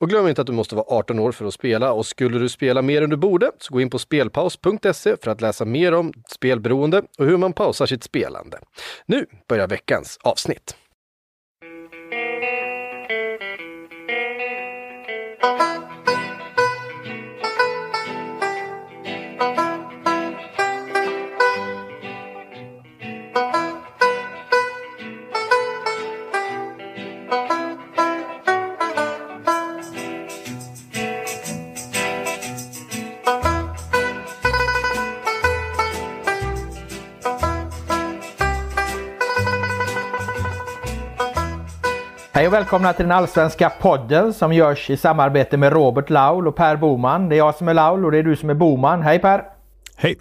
Och glöm inte att du måste vara 18 år för att spela och skulle du spela mer än du borde så gå in på spelpaus.se för att läsa mer om spelberoende och hur man pausar sitt spelande. Nu börjar veckans avsnitt. Hej och välkomna till den allsvenska podden som görs i samarbete med Robert Laul och Per Boman. Det är jag som är Laul och det är du som är Boman. Hej Per! Hej!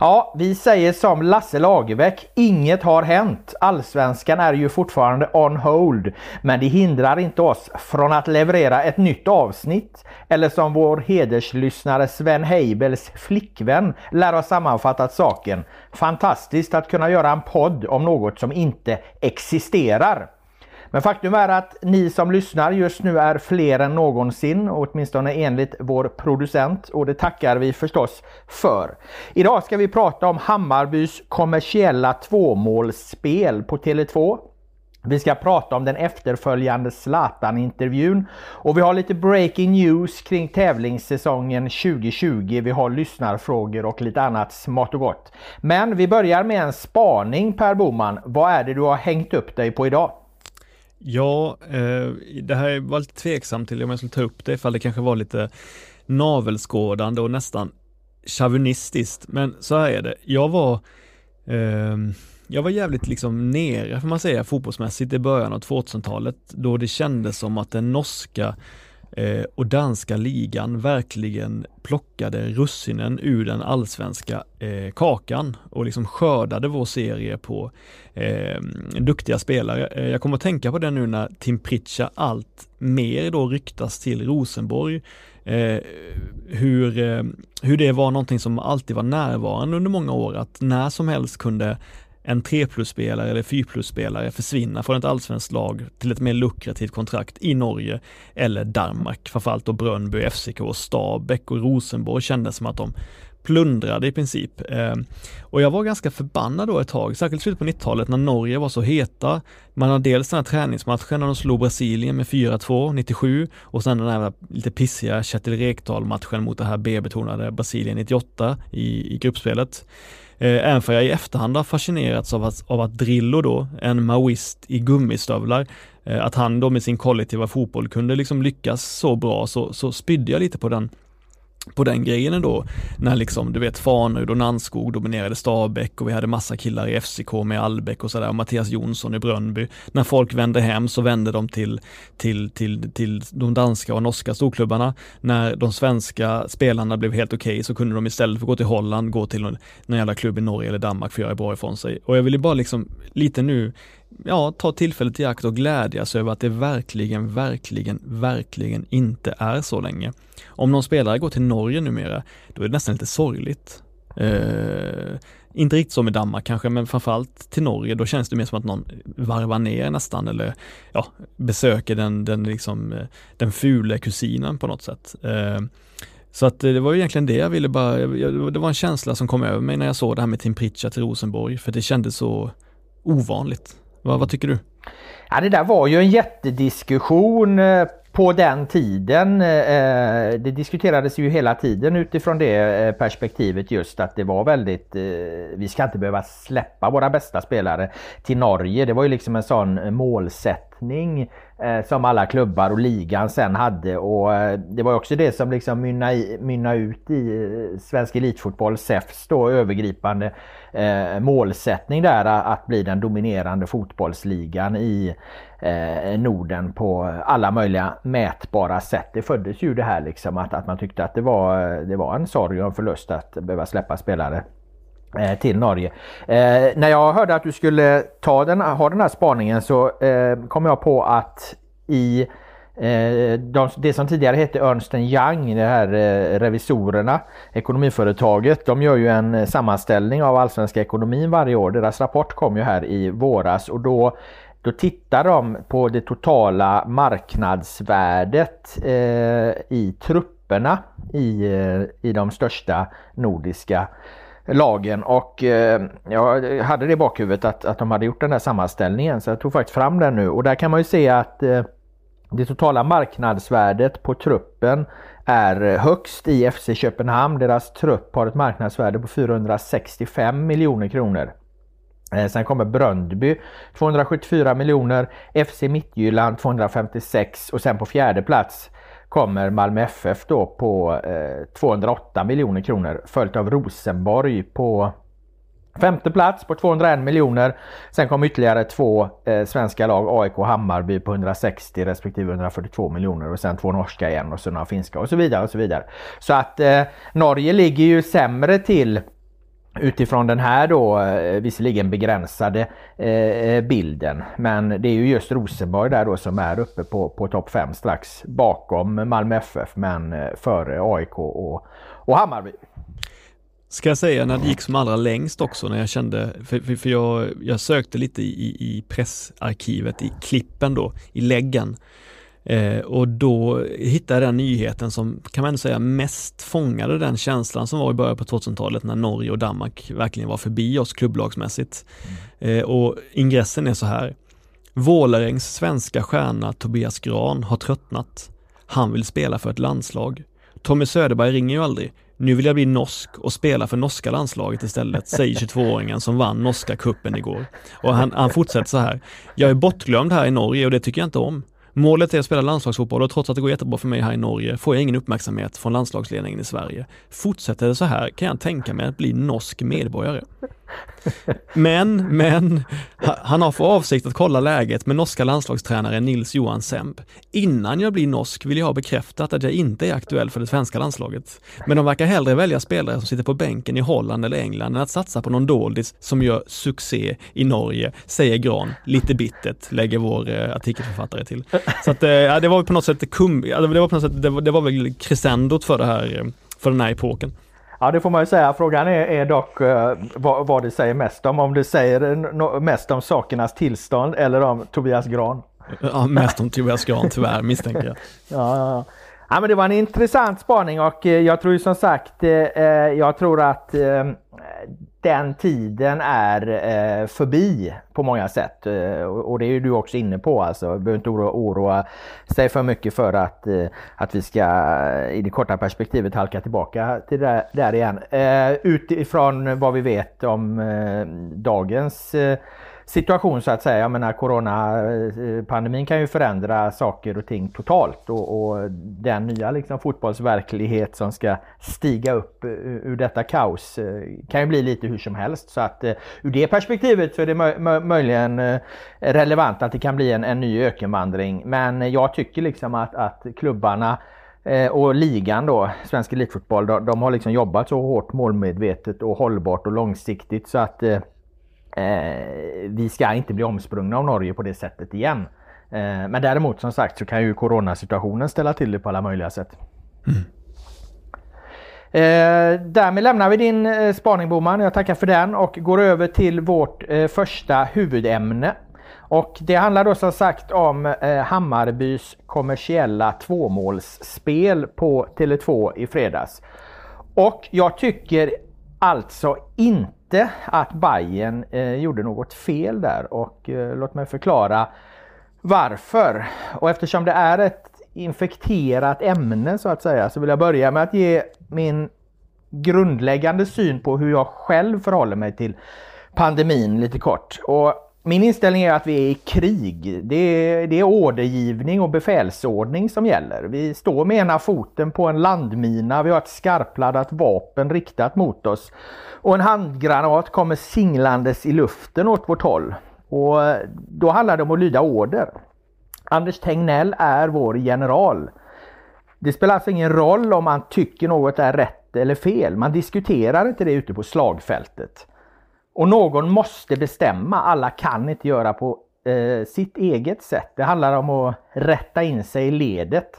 Ja, vi säger som Lasse Lagerbäck, inget har hänt. Allsvenskan är ju fortfarande on hold. Men det hindrar inte oss från att leverera ett nytt avsnitt. Eller som vår hederslyssnare Sven Heibels flickvän lär ha sammanfattat saken. Fantastiskt att kunna göra en podd om något som inte existerar. Men faktum är att ni som lyssnar just nu är fler än någonsin, åtminstone enligt vår producent och det tackar vi förstås för. Idag ska vi prata om Hammarbys kommersiella tvåmålsspel på Tele2. Vi ska prata om den efterföljande Zlatan-intervjun och vi har lite breaking news kring tävlingssäsongen 2020. Vi har lyssnarfrågor och lite annat smått och gott. Men vi börjar med en spaning Per Boman. Vad är det du har hängt upp dig på idag? Ja, eh, det här var lite tveksamt till om jag skulle ta upp det ifall det kanske var lite navelskådande och nästan chauvinistiskt. Men så här är det. Jag var eh, jag var jävligt liksom nere, får man säga, fotbollsmässigt i början av 2000-talet då det kändes som att den norska eh, och danska ligan verkligen plockade russinen ur den allsvenska eh, kakan och liksom skördade vår serie på eh, duktiga spelare. Eh, jag kommer att tänka på det nu när Tim Pritcha allt mer då ryktas till Rosenborg. Eh, hur, eh, hur det var någonting som alltid var närvarande under många år, att när som helst kunde en 3 plus-spelare eller 4 plus-spelare försvinna från ett allsvenskt lag till ett mer lukrativt kontrakt i Norge eller Danmark. Framförallt då Brönnby, FCK, Stabäck och Rosenborg kändes som att de plundrade i princip. Ehm, och jag var ganska förbannad då ett tag, särskilt slutet på 90-talet när Norge var så heta. Man har dels den här träningsmatchen när de slog Brasilien med 4-2 97 och sen den här lite pissiga Kjetil Rekdal-matchen mot det här B-betonade Brasilien 98 i, i gruppspelet. Eh, även för jag i efterhand har fascinerats av att, av att Drillo då, en maoist i gummistövlar, eh, att han då med sin kollektiva fotboll kunde liksom lyckas så bra så, så spydde jag lite på den på den grejen ändå, när liksom du vet Fanerud och Nannskog dominerade Stabäck och vi hade massa killar i FCK med Albeck och sådär, och Mattias Jonsson i Brönnby. När folk vände hem så vände de till, till, till, till de danska och norska storklubbarna. När de svenska spelarna blev helt okej okay, så kunde de istället för att gå till Holland gå till någon, någon jävla klubb i Norge eller Danmark för att göra bra ifrån sig. Och jag ville bara liksom lite nu ja, ta tillfället i akt och glädjas över att det verkligen, verkligen, verkligen inte är så länge. Om någon spelare går till Norge numera, då är det nästan lite sorgligt. Eh, inte riktigt så med Danmark kanske, men framförallt till Norge, då känns det mer som att någon varvar ner nästan eller ja, besöker den, den, liksom, eh, den fule kusinen på något sätt. Eh, så att eh, det var egentligen det jag ville bara, det var en känsla som kom över mig när jag såg det här med Tim Pritchard till Rosenborg, för det kändes så ovanligt. Vad, vad tycker du? Ja, det där var ju en jättediskussion eh, på den tiden, eh, eh, det diskuterades ju hela tiden utifrån det perspektivet just att det var väldigt, vi ska inte behöva släppa våra bästa spelare till Norge. Det var ju liksom en sån målsättning Eh, som alla klubbar och ligan sen hade och eh, det var också det som liksom mynnade, mynna ut i eh, svensk elitfotboll, SEFs då övergripande målsättning där att bli den dominerande fotbollsligan i eh, Norden på alla möjliga mätbara sätt. Det föddes ju det här liksom att, att man tyckte att det var, det var en sorg och en förlust att behöva släppa spelare Eh, till Norge. Eh, när jag hörde att du skulle ta den, ha den här spaningen så eh, kom jag på att i eh, de, det som tidigare hette Ernst Young, det här eh, revisorerna, ekonomiföretaget, de gör ju en sammanställning av allsvenska ekonomin varje år. Deras rapport kom ju här i våras och då då tittar de på det totala marknadsvärdet eh, i trupperna i, eh, i de största nordiska lagen. Och eh, jag hade det i bakhuvudet att, att de hade gjort den här sammanställningen. Så jag tog faktiskt fram den nu. Och där kan man ju se att eh, det totala marknadsvärdet på truppen är eh, högst i FC Köpenhamn. Deras trupp har ett marknadsvärde på 465 miljoner kronor. Eh, sen kommer Bröndby 274 miljoner, FC Mittjylland 256 och sen på fjärde plats kommer Malmö FF då på eh, 208 miljoner kronor följt av Rosenborg på femte plats på 201 miljoner. Sen kom ytterligare två eh, svenska lag, AIK och Hammarby på 160 respektive 142 miljoner och sen två norska igen och så några finska och så vidare och så vidare. Så att eh, Norge ligger ju sämre till utifrån den här då eh, visserligen begränsade eh, eh, bilden. Men det är ju just Rosenborg där då som är uppe på, på topp 5 strax bakom Malmö FF men eh, före AIK och, och Hammarby. Ska jag säga när det gick som allra längst också när jag kände, för, för jag, jag sökte lite i, i pressarkivet, i klippen då, i läggen Eh, och då hittade jag den nyheten som kan man ändå säga mest fångade den känslan som var i början på 2000-talet när Norge och Danmark verkligen var förbi oss klubblagsmässigt. Mm. Eh, och ingressen är så här. Vålerängs svenska stjärna Tobias Gran har tröttnat. Han vill spela för ett landslag. Tommy Söderberg ringer ju aldrig. Nu vill jag bli norsk och spela för norska landslaget istället, säger 22-åringen som vann norska kuppen igår. Och han, han fortsätter så här. Jag är bortglömd här i Norge och det tycker jag inte om. Målet är att spela landslagsfotboll och trots att det går jättebra för mig här i Norge får jag ingen uppmärksamhet från landslagsledningen i Sverige. Fortsätter det så här kan jag tänka mig att bli norsk medborgare. Men, men, han har för avsikt att kolla läget med norska landslagstränaren Nils Johan Semb. Innan jag blir norsk vill jag ha bekräftat att jag inte är aktuell för det svenska landslaget. Men de verkar hellre välja spelare som sitter på bänken i Holland eller England än att satsa på någon doldis som gör succé i Norge, säger Gran. Lite bittert, lägger vår eh, artikelförfattare till. Så att, eh, det var på något sätt kum, det var på något sätt, det var, det var väl crescendot för det här, eh, för den här epoken. Ja det får man ju säga. Frågan är, är dock uh, vad, vad det säger mest om. Om det säger no mest om sakernas tillstånd eller om Tobias Gran. Ja, mest om Tobias Gran tyvärr misstänker jag. ja, ja, ja. Ja, men det var en intressant spaning och eh, jag tror ju som sagt, eh, jag tror att den tiden är eh, förbi på många sätt. Eh, och det är ju du också inne på alltså. Vi behöver inte oroa, oroa sig för mycket för att, eh, att vi ska eh, i det korta perspektivet halka tillbaka till där, där igen. Eh, utifrån vad vi vet om eh, dagens eh, situation så att säga. Jag menar coronapandemin eh, kan ju förändra saker och ting totalt och, och den nya liksom, fotbollsverklighet som ska stiga upp eh, ur detta kaos eh, kan ju bli lite hur som helst. Så att ur det perspektivet så är det möjligen relevant att det kan bli en, en ny ökenvandring. Men jag tycker liksom att, att klubbarna och ligan då, Svensk Elitfotboll, de, de har liksom jobbat så hårt målmedvetet och hållbart och långsiktigt så att Eh, vi ska inte bli omsprungna av Norge på det sättet igen. Eh, men däremot som sagt så kan ju coronasituationen ställa till det på alla möjliga sätt. Mm. Eh, därmed lämnar vi din eh, spaning Boman. Jag tackar för den och går över till vårt eh, första huvudämne. Och det handlar då som sagt om eh, Hammarbys kommersiella tvåmålsspel på Tele2 i fredags. Och jag tycker alltså inte att Bayern eh, gjorde något fel där och eh, låt mig förklara varför. Och eftersom det är ett infekterat ämne så att säga så vill jag börja med att ge min grundläggande syn på hur jag själv förhåller mig till pandemin lite kort. Och min inställning är att vi är i krig. Det är, det är ordergivning och befälsordning som gäller. Vi står med ena foten på en landmina, vi har ett skarpladdat vapen riktat mot oss och en handgranat kommer singlandes i luften åt vårt håll. Och då handlar det om att lyda order. Anders Tegnell är vår general. Det spelar alltså ingen roll om man tycker något är rätt eller fel. Man diskuterar inte det ute på slagfältet. Och någon måste bestämma. Alla kan inte göra på eh, sitt eget sätt. Det handlar om att rätta in sig i ledet.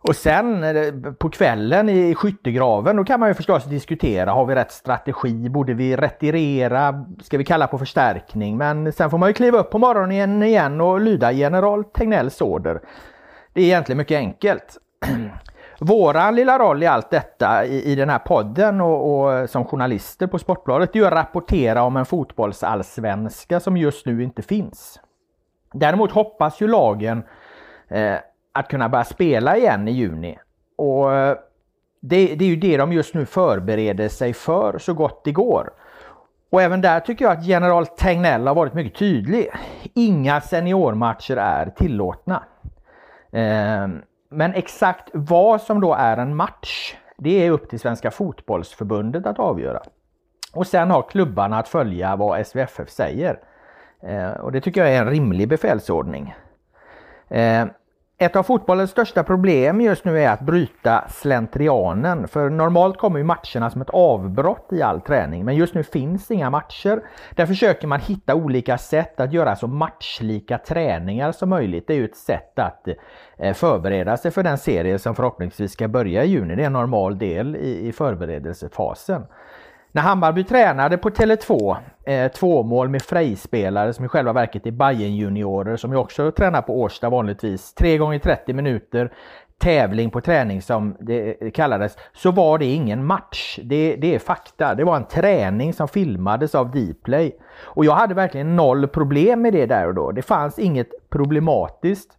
Och sen eh, på kvällen i skyttegraven då kan man ju förstås diskutera. Har vi rätt strategi? Borde vi retirera? Ska vi kalla på förstärkning? Men sen får man ju kliva upp på morgonen igen och lyda general Tegnells order. Det är egentligen mycket enkelt. Våran lilla roll i allt detta i, i den här podden och, och, som journalister på Sportbladet är ju att rapportera om en fotbollsallsvenska som just nu inte finns. Däremot hoppas ju lagen eh, att kunna börja spela igen i juni. Och eh, det, det, är ju det de just nu förbereder sig för så gott det går. Och även där tycker jag att general Tegnell har varit mycket tydlig. Inga seniormatcher är tillåtna. Eh, men exakt vad som då är en match, det är upp till Svenska fotbollsförbundet att avgöra. Och sen har klubbarna att följa vad SVFF säger. Eh, och det tycker jag är en rimlig befälsordning. Eh, ett av fotbollens största problem just nu är att bryta slentrianen. För normalt kommer ju matcherna som ett avbrott i all träning. Men just nu finns inga matcher. Där försöker man hitta olika sätt att göra så matchlika träningar som möjligt. Det är ju ett sätt att eh, förbereda sig för den serie som förhoppningsvis ska börja i juni. Det är en normal del i förberedelsefasen. När Hammarby tränade på Tele2, eh, två mål med Frej-spelare som i själva verket är Bayern juniorer som ju också tränar på Årsta vanligtvis. Tre gånger 30 minuter tävling på träning som det eh, kallades, så var det ingen match. Det, det är fakta. Det var en träning som filmades av Dplay. Och jag hade verkligen noll problem med det där och då. Det fanns inget problematiskt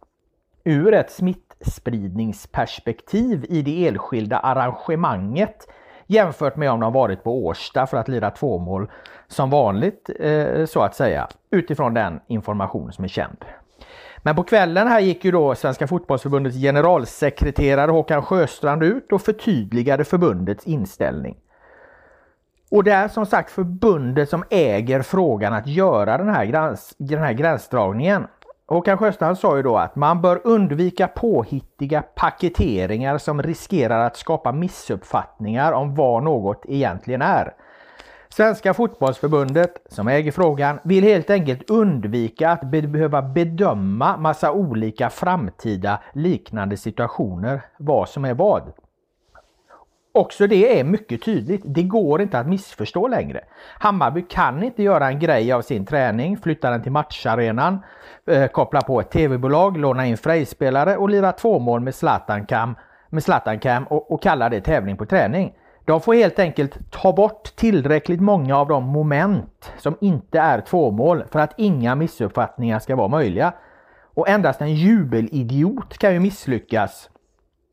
ur ett smittspridningsperspektiv i det enskilda arrangemanget jämfört med om de varit på Årsta för att lira tvåmål som vanligt eh, så att säga utifrån den information som är känd. Men på kvällen här gick ju då Svenska fotbollsförbundets generalsekreterare Håkan Sjöstrand ut och förtydligade förbundets inställning. Och det är som sagt förbundet som äger frågan att göra den här, gräns, den här gränsdragningen. Håkan Sjöstrand sa ju då att man bör undvika påhittiga paketeringar som riskerar att skapa missuppfattningar om vad något egentligen är. Svenska fotbollsförbundet, som äger frågan, vill helt enkelt undvika att be behöva bedöma massa olika framtida liknande situationer, vad som är vad. Också det är mycket tydligt. Det går inte att missförstå längre. Hammarby kan inte göra en grej av sin träning, flytta den till matcharenan, eh, koppla på ett tv-bolag, låna in Frej-spelare och lira två mål med Zlatan Cam, med Zlatan Cam och, och kalla det tävling på träning. De får helt enkelt ta bort tillräckligt många av de moment som inte är tvåmål för att inga missuppfattningar ska vara möjliga. Och endast en jubelidiot kan ju misslyckas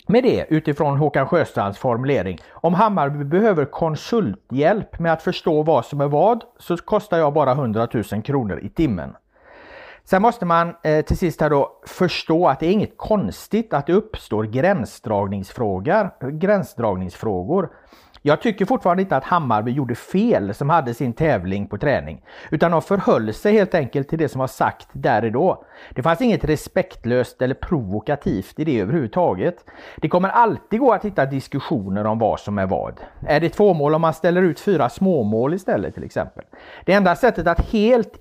med det utifrån Håkan Sjöstrands formulering. Om Hammarby behöver konsulthjälp med att förstå vad som är vad så kostar jag bara 100 000 kronor i timmen. Sen måste man eh, till sist här då förstå att det är inget konstigt att det uppstår gränsdragningsfrågor. gränsdragningsfrågor. Jag tycker fortfarande inte att Hammarby gjorde fel som hade sin tävling på träning. Utan de förhöll sig helt enkelt till det som var sagt där och då. Det fanns inget respektlöst eller provokativt i det överhuvudtaget. Det kommer alltid gå att hitta diskussioner om vad som är vad. Är det två mål om man ställer ut fyra småmål istället till exempel? Det enda sättet att helt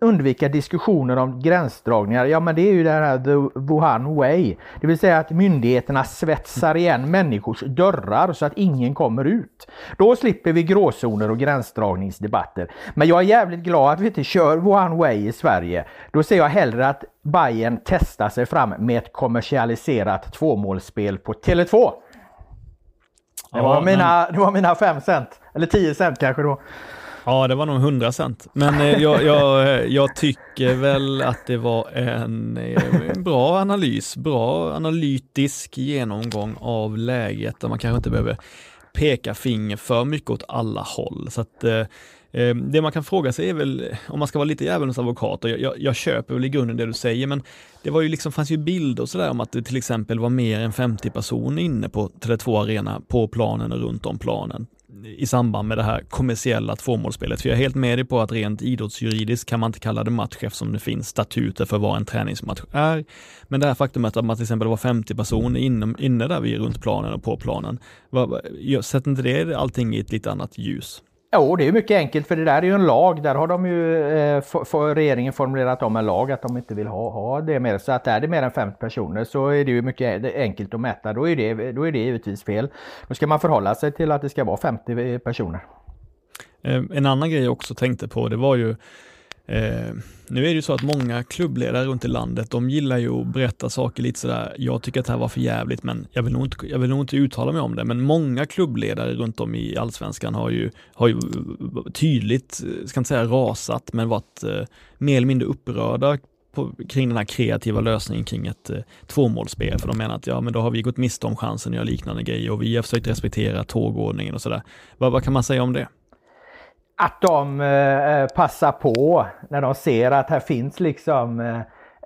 undvika diskussioner om gränsdragningar, ja men det är ju det här the Wuhan way. Det vill säga att myndigheterna svetsar igen människors dörrar så att ingen kommer ut. Då slipper vi gråzoner och gränsdragningsdebatter. Men jag är jävligt glad att vi inte kör Wuhan way i Sverige. Då ser jag hellre att Bayern testar sig fram med ett kommersialiserat tvåmålsspel på Tele2. Det var, ja, mina, men... det var mina fem cent, eller tio cent kanske då. Ja, det var nog 100 cent. Men eh, jag, jag, eh, jag, tycker väl att det var en, en, bra analys, bra analytisk genomgång av läget där man kanske inte behöver peka finger för mycket åt alla håll. Så att, eh, eh, det man kan fråga sig är väl, om man ska vara lite djävulens advokat, och jag, jag, jag, köper väl i grunden det du säger, men det var ju liksom, fanns ju bilder och sådär om att det till exempel var mer än 50 personer inne på Tele2 Arena, på planen och runt om planen i samband med det här kommersiella tvåmålsspelet. För jag är helt med dig på att rent idrottsjuridiskt kan man inte kalla det match eftersom det finns statuter för vad en träningsmatch är. Men det här faktumet att man till exempel var 50 personer inne, inne där vid runt planen och på planen, sätter inte det allting i ett lite annat ljus? Jo, det är mycket enkelt för det där är ju en lag. Där har de ju eh, för, regeringen formulerat om en lag att de inte vill ha, ha det mer. Så att är det mer än 50 personer så är det ju mycket e- enkelt att mäta. Då är det, då är det givetvis fel. Då ska man förhålla sig till att det ska vara 50 personer. Eh, en annan grej jag också tänkte på det var ju Eh, nu är det ju så att många klubbledare runt i landet, de gillar ju att berätta saker lite sådär, jag tycker att det här var för jävligt men jag vill nog inte, jag vill nog inte uttala mig om det, men många klubbledare runt om i allsvenskan har ju, har ju tydligt, ska inte säga rasat, men varit eh, mer eller mindre upprörda på, kring den här kreativa lösningen kring ett eh, tvåmålsspel, för de menar att ja, men då har vi gått miste om chansen att göra liknande grejer och vi har försökt respektera tågordningen och sådär. Vad, vad kan man säga om det? Att de eh, passar på när de ser att här finns liksom eh,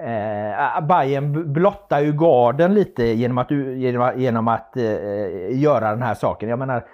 eh Bayern blottar ju garden lite genom att, genom, genom att eh, eh, göra den här saken. Jag menar,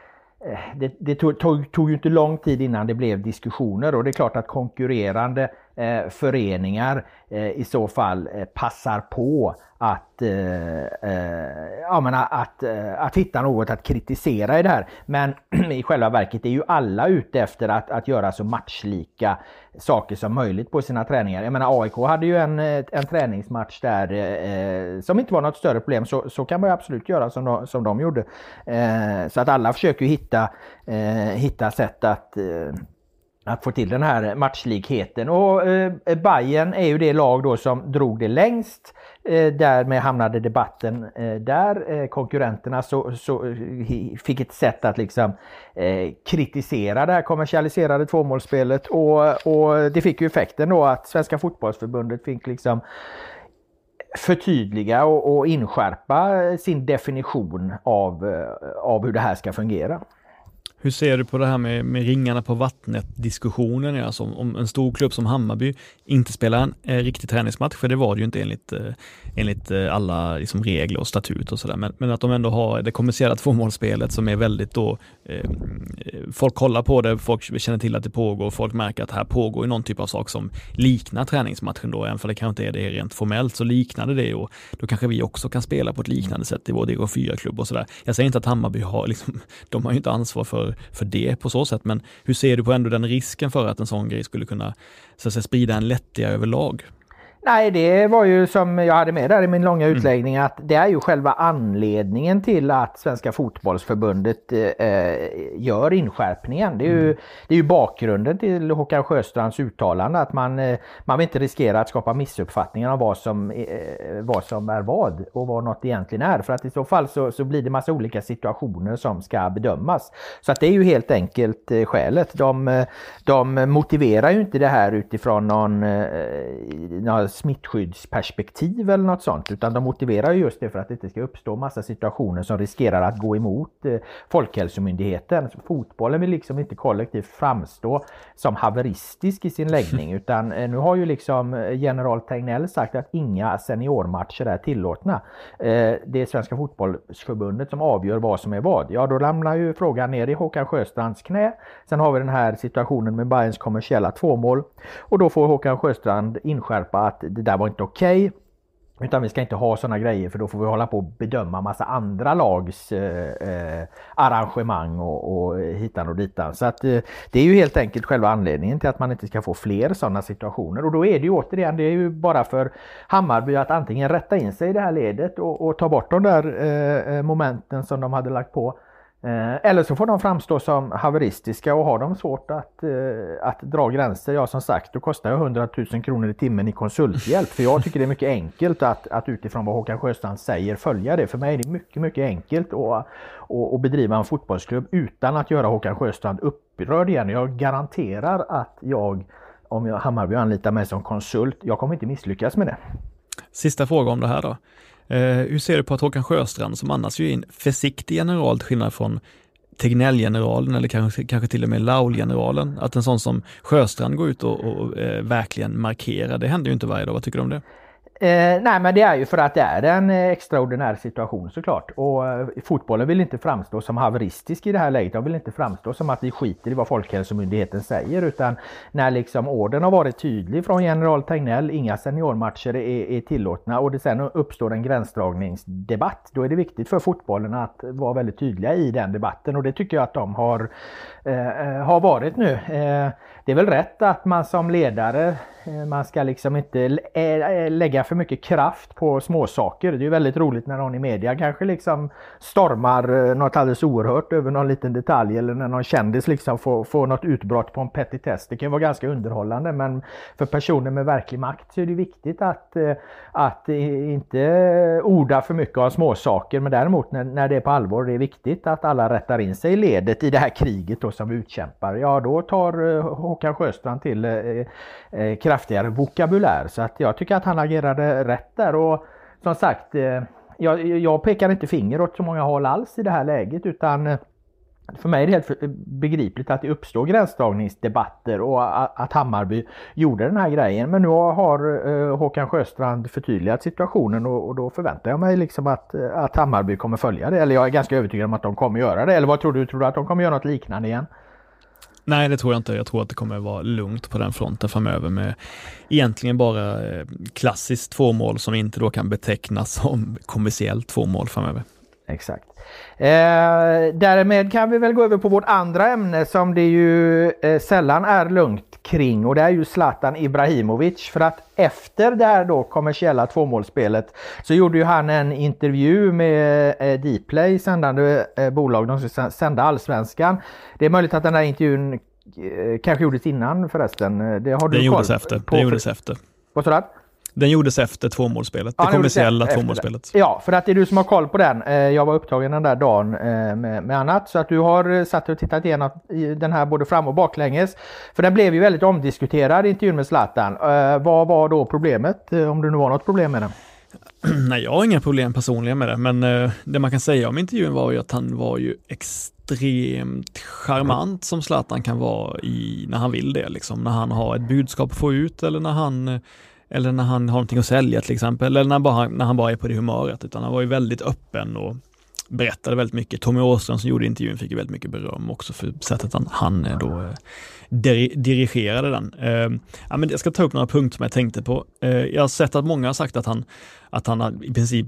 eh, det, det tog, tog, tog, ju inte lång tid innan det blev diskussioner och det är klart att konkurrerande eh, föreningar eh, i så fall eh, passar på att, eh, eh, ja, men att, eh, att hitta något att kritisera i det här. Men i själva verket är ju alla ute efter att, att göra så matchlika saker som möjligt på sina träningar. Jag menar AIK hade ju en, eh, en träningsmatch där eh, som inte var något större problem. Så, så kan man ju absolut göra som de, som de gjorde. Eh, så att alla försöker hitta, eh, hitta sätt att att få till den här matchlikheten. Och eh, Bayern är ju det lag då som drog det längst. Eh, därmed hamnade debatten eh, där. Eh, konkurrenterna så, så, eh, fick ett sätt att liksom eh, kritisera det här kommersialiserade tvåmålsspelet och, och det fick ju effekten då att Svenska fotbollsförbundet fick liksom förtydliga och, och inskärpa sin definition av, eh, av hur det här ska fungera. Hur ser du på det här med, med ringarna på vattnet diskussionen? Alltså om en stor klubb som Hammarby inte spelar en eh, riktig träningsmatch, för det var det ju inte enligt, eh, enligt eh, alla liksom, regler och statut och sådär, men, men, att de ändå har det kommersiella tvåmålsspelet som är väldigt då, eh, eh folk kollar på det, folk känner till att det pågår, folk märker att här pågår någon typ av sak som liknar träningsmatchen då, även för det kanske inte är det rent formellt så liknade det och då kanske vi också kan spela på ett liknande sätt i vår DH4-klubb och sådär. Jag säger inte att Hammarby har, liksom, de har ju inte ansvar för för, det på så sätt. Men hur ser du på ändå den risken för att en sån grej skulle kunna så att säga, sprida en lättja överlag? Nej, det var ju som jag hade med där i min långa mm. utläggning att det är ju själva anledningen till att Svenska fotbollsförbundet eh, gör inskärpningen. Det är, ju, mm. det är ju bakgrunden till Håkan Sjöstrands uttalande att man, eh, man vill inte riskera att skapa missuppfattningar om vad som, eh, vad som är vad och vad något egentligen är. För att i så fall så, så blir det massa olika situationer som ska bedömas. Så att det är ju helt enkelt eh, skälet. De, eh, de motiverar ju inte det här utifrån någon, eh, någon smittskyddsperspektiv eller något sånt utan de motiverar just det för att det inte ska uppstå massa situationer som riskerar att gå emot eh, Folkhälsomyndigheten. Fotbollen vill liksom inte kollektivt framstå som haveristisk i sin läggning utan eh, nu har ju liksom eh, general Tegnell sagt att inga seniormatcher är tillåtna. Det är Svenska fotbollsförbundet som avgör vad som är vad. Ja, då lämnar ju frågan ner i Håkan Sjöstrands knä. Sen har vi den här situationen med Bayerns kommersiella tvåmål och då får Håkan Sjöstrand inskärpa att det där var inte okej. Okay. Utan vi ska inte ha sådana grejer för då får vi hålla på och bedöma massa andra lags eh, eh, arrangemang och, och hitan och ditan. Så att eh, det är ju helt enkelt själva anledningen till att man inte ska få fler sådana situationer. Och då är det ju återigen, det är ju bara för Hammarby att antingen rätta in sig i det här ledet och, och ta bort de där eh, eh momenten som de hade lagt på Eh, Eh, eller så får de framstå som haveristiska och har de svårt att, eh, att dra gränser, ja som sagt, då kostar jag 100 000 kronor i timmen i konsulthjälp. För jag tycker det är mycket enkelt att, att utifrån vad Håkan Sjöstrand säger följa det. För mig är det mycket, mycket enkelt att, att, att bedriva en fotbollsklubb utan att göra Håkan Sjöstrand upprörd igen. Jag garanterar att jag, om jag Hammarby anlitar mig som konsult, jag kommer inte misslyckas med det. Sista fråga om det här då. Eh, hur ser du på att Håkan Sjöstrand, som annars ju är en försiktig general till skillnad från Tegnell-generalen eller kanske, kanske till och med Laul-generalen, att en sån som Sjöstrand går ut och, och eh, verkligen markerar, det händer ju inte varje dag. Vad tycker du om det? Eh, nej men det är ju för att det är en extraordinär situation såklart. Och eh, fotbollen vill inte framstå som haveristisk i det här läget. De vill inte framstå som att vi skiter i vad Folkhälsomyndigheten säger. Utan när liksom orden har varit tydlig från general Tegnell, inga seniormatcher är, är tillåtna och det sen uppstår en gränsdragningsdebatt. Då är det viktigt för fotbollen att vara väldigt tydliga i den debatten och det tycker jag att de har, eh, eh har varit nu. Eh, det är väl rätt att man som ledare Eh, man ska liksom inte eh, eh, lägga för mycket kraft på småsaker. Det är ju väldigt roligt när någon i media kanske liksom stormar något alldeles oerhört över någon liten detalj eller när någon kändis liksom får, får något utbrott på en petitess. Det kan vara ganska underhållande men för personer med verklig makt så är det viktigt att, att inte orda för mycket om småsaker men däremot när, när det är på allvar det är viktigt att alla rättar in sig i ledet i det här kriget då som vi utkämpar. Ja då tar Håkan Sjöstrand till eh, kraftigare vokabulär. Så att jag tycker att han agerade rätt där. Och som sagt, eh, jag, jag pekar inte finger åt så många håll alls i det här läget utan eh, för mig är det helt begripligt att det uppstår gränsdragningsdebatter och att Hammarby gjorde den här grejen. Men nu har eh, Håkan Sjöstrand förtydligat situationen och då förväntar jag mig liksom att, att Hammarby kommer följa det. Eller jag är ganska övertygad om att de kommer göra det. Eller vad tror du? Tror du att de kommer göra något liknande igen? Nej, det tror jag inte. Jag tror att det kommer vara lugnt på den fronten framöver med egentligen bara eh, klassiskt tvåmål som inte då kan betecknas som kommersiellt tvåmål framöver. Exakt. Eh, därmed kan vi väl gå över på vårt andra ämne som det ju eh, sällan är lugnt kring och det är ju Zlatan Ibrahimovic. För att efter det här då kommersiella tvåmålsspelet så gjorde ju han en intervju med eh, Dplay, sändande eh, bolag, de ska sända Allsvenskan. Det är möjligt att den här intervjun eh, kanske gjordes innan förresten. Eh, det har du den gjordes efter. På, det gjordes efter. Vad sa du? Den gjordes efter tvåmålspelet, ja, det kommersiella tvåmålsspelet. Ja, för att det är du som har koll på den. Eh, jag var upptagen den där dagen eh, med, med annat. Så att du har eh, satt och tittat igenom den här både fram och baklänges. För den blev ju väldigt omdiskuterad, intervjun med Zlatan. Vad var då problemet? Om det nu var något problem med den? Nej, jag har inga problem personligen med det, men det man kan säga om intervjun var ju att han var ju extremt charmant som Zlatan kan vara i när han vill det, liksom när han har ett budskap att få ut eller när han eller när han har någonting att sälja till exempel, eller när, bara, när han bara är på det humöret, utan han var ju väldigt öppen och berättade väldigt mycket. Tommy Åström som gjorde intervjun fick ju väldigt mycket beröm också för sättet han, han eh, då eh, dir dirigerade den. Uh, ja, men jag ska ta upp några punkter som jag tänkte på. Uh, jag har sett att många har sagt att han, att han i princip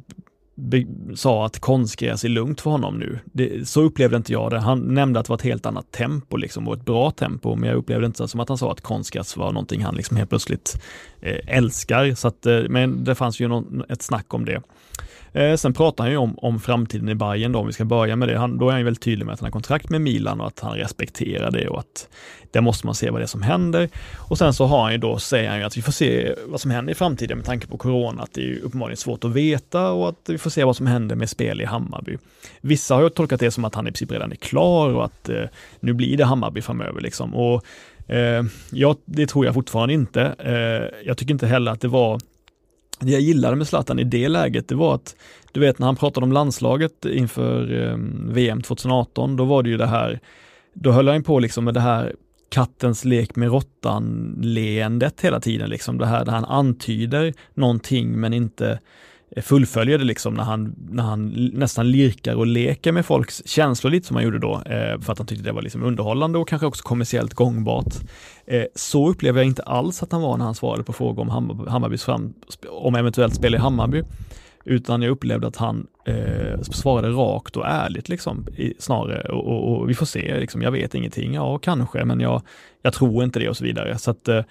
sa att konstgräs är lugnt för honom nu. Det, så upplevde inte jag det. Han nämnde att det var ett helt annat tempo liksom, och ett bra tempo, men jag upplevde inte som att han sa att konstgräs var någonting han liksom helt plötsligt eh, älskar. Så att, eh, men det fanns ju någon, ett snack om det. Eh, sen pratar han ju om, om framtiden i Bayern då, om vi ska börja med det. Han, då är han ju väldigt tydlig med att han har kontrakt med Milan och att han respekterar det och att där måste man se vad det är som händer. Och sen så har han ju då, säger han ju att vi får se vad som händer i framtiden med tanke på corona, att det är ju uppenbarligen svårt att veta och att vi får se vad som händer med spel i Hammarby. Vissa har ju tolkat det som att han i princip redan är klar och att eh, nu blir det Hammarby framöver liksom. Och eh, ja, det tror jag fortfarande inte. Eh, jag tycker inte heller att det var det jag gillade med Zlatan i det läget, det var att, du vet när han pratade om landslaget inför eh, VM 2018, då var det ju det här, då höll han på liksom med det här kattens lek med råttan-leendet hela tiden, liksom. Det här där han antyder någonting men inte Eh, fullföljer det liksom när han, när han nästan lirkar och leker med folks känslor lite som han gjorde då, eh, för att han tyckte det var liksom underhållande och kanske också kommersiellt gångbart. Eh, så upplever jag inte alls att han var när han svarade på frågor om Hammarbys fram, om eventuellt spel i Hammarby, utan jag upplevde att han eh, svarade rakt och ärligt liksom, i, snarare och, och, och, vi får se, liksom, jag vet ingenting, ja kanske, men jag, jag tror inte det och så vidare. Så att, Eh,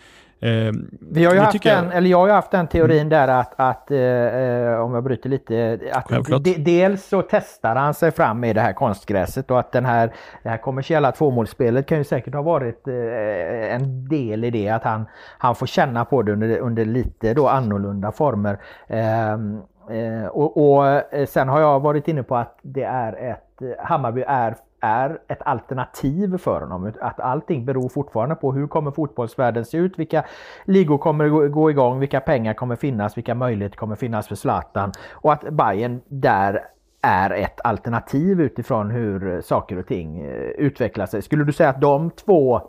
vi har ju haft jag... eller jag har ju haft den teorin mm. där att, att eh, om jag bryter lite, att de, dels så testar han sig fram med det här konstgräset och att den här, det här kommersiella tvåmålsspelet kan ju säkert ha varit eh, en del i det, att han, han får känna på det under, under lite då annorlunda former. Ehm, eh, och, och eh, sen har jag varit inne på att det är ett, Hammarby är är ett alternativ för honom. Att allting beror fortfarande på hur kommer fotbollsvärlden se ut, vilka ligor kommer gå igång, vilka pengar kommer finnas, vilka möjligheter kommer finnas för Zlatan och att Bayern där är ett alternativ utifrån hur saker och ting eh, utvecklar sig. Skulle du säga att de två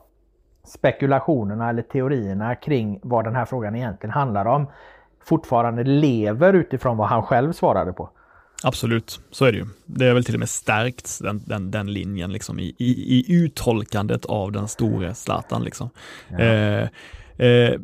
spekulationerna eller teorierna kring vad den här frågan egentligen handlar om fortfarande lever utifrån vad han själv svarade på? Absolut, så är det ju. Det är väl till och med stärkts den, den, den linjen liksom i, i, i uttolkandet av den store Zlatan. Liksom. Ja. Eh, Eh,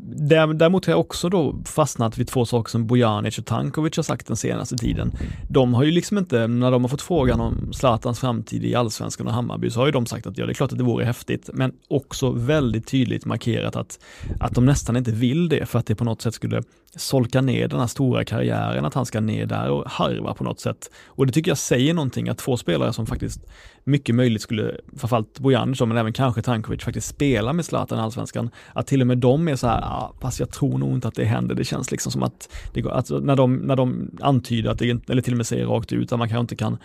däremot har jag också då fastnat vid två saker som Bojanic och Tankovic har sagt den senaste tiden. De har ju liksom inte, när de har fått frågan om Zlatans framtid i Allsvenskan och Hammarby, så har ju de sagt att ja, det är klart att det vore häftigt, men också väldigt tydligt markerat att, att de nästan inte vill det för att det på något sätt skulle solka ner den här stora karriären, att han ska ner där och harva på något sätt. Och det tycker jag säger någonting, att två spelare som faktiskt mycket möjligt skulle, framförallt Bojanic men även kanske Tankovic, faktiskt spela med Zlatan i Allsvenskan, att till och med de är så här, ah, fast jag tror nog inte att det händer. Det känns liksom som att, det går, att när, de, när de antyder att det, eller till och med säger rakt ut att man kanske inte kan,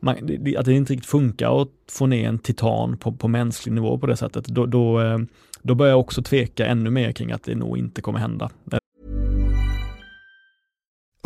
man, att det inte riktigt funkar att få ner en titan på, på mänsklig nivå på det sättet, då, då, eh, då börjar jag också tveka ännu mer kring att det nog inte kommer hända.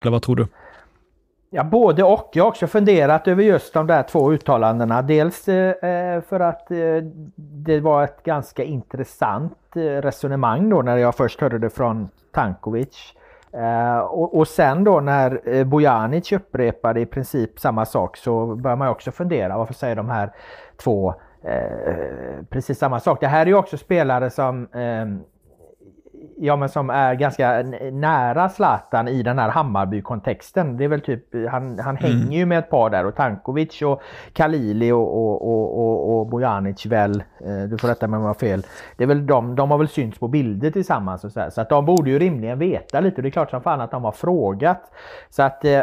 Eller vad tror du? Ja, både och. Jag har också funderat över just de där två uttalandena. Dels eh, eh för att eh, det var ett ganska intressant eh, resonemang då när jag först hörde det från Tankovic. Eh, och, och, sen då när eh, Bojanic upprepade i princip samma sak så börjar man också fundera varför säger de här två precis samma sak. Det här är ju också spelare som ja, men som är ganska nära Zlatan i den här Hammarby-kontexten. Det är väl typ, han, han mm. hänger ju med ett par där och Tankovic och Kalili och, och, och, och, och Bojanic väl, eh, du får rätta mig om jag har fel. Det är väl de, de har väl synts på bilder tillsammans och så här. Så att de borde ju rimligen veta lite det är klart som fan att de har frågat. Så att eh,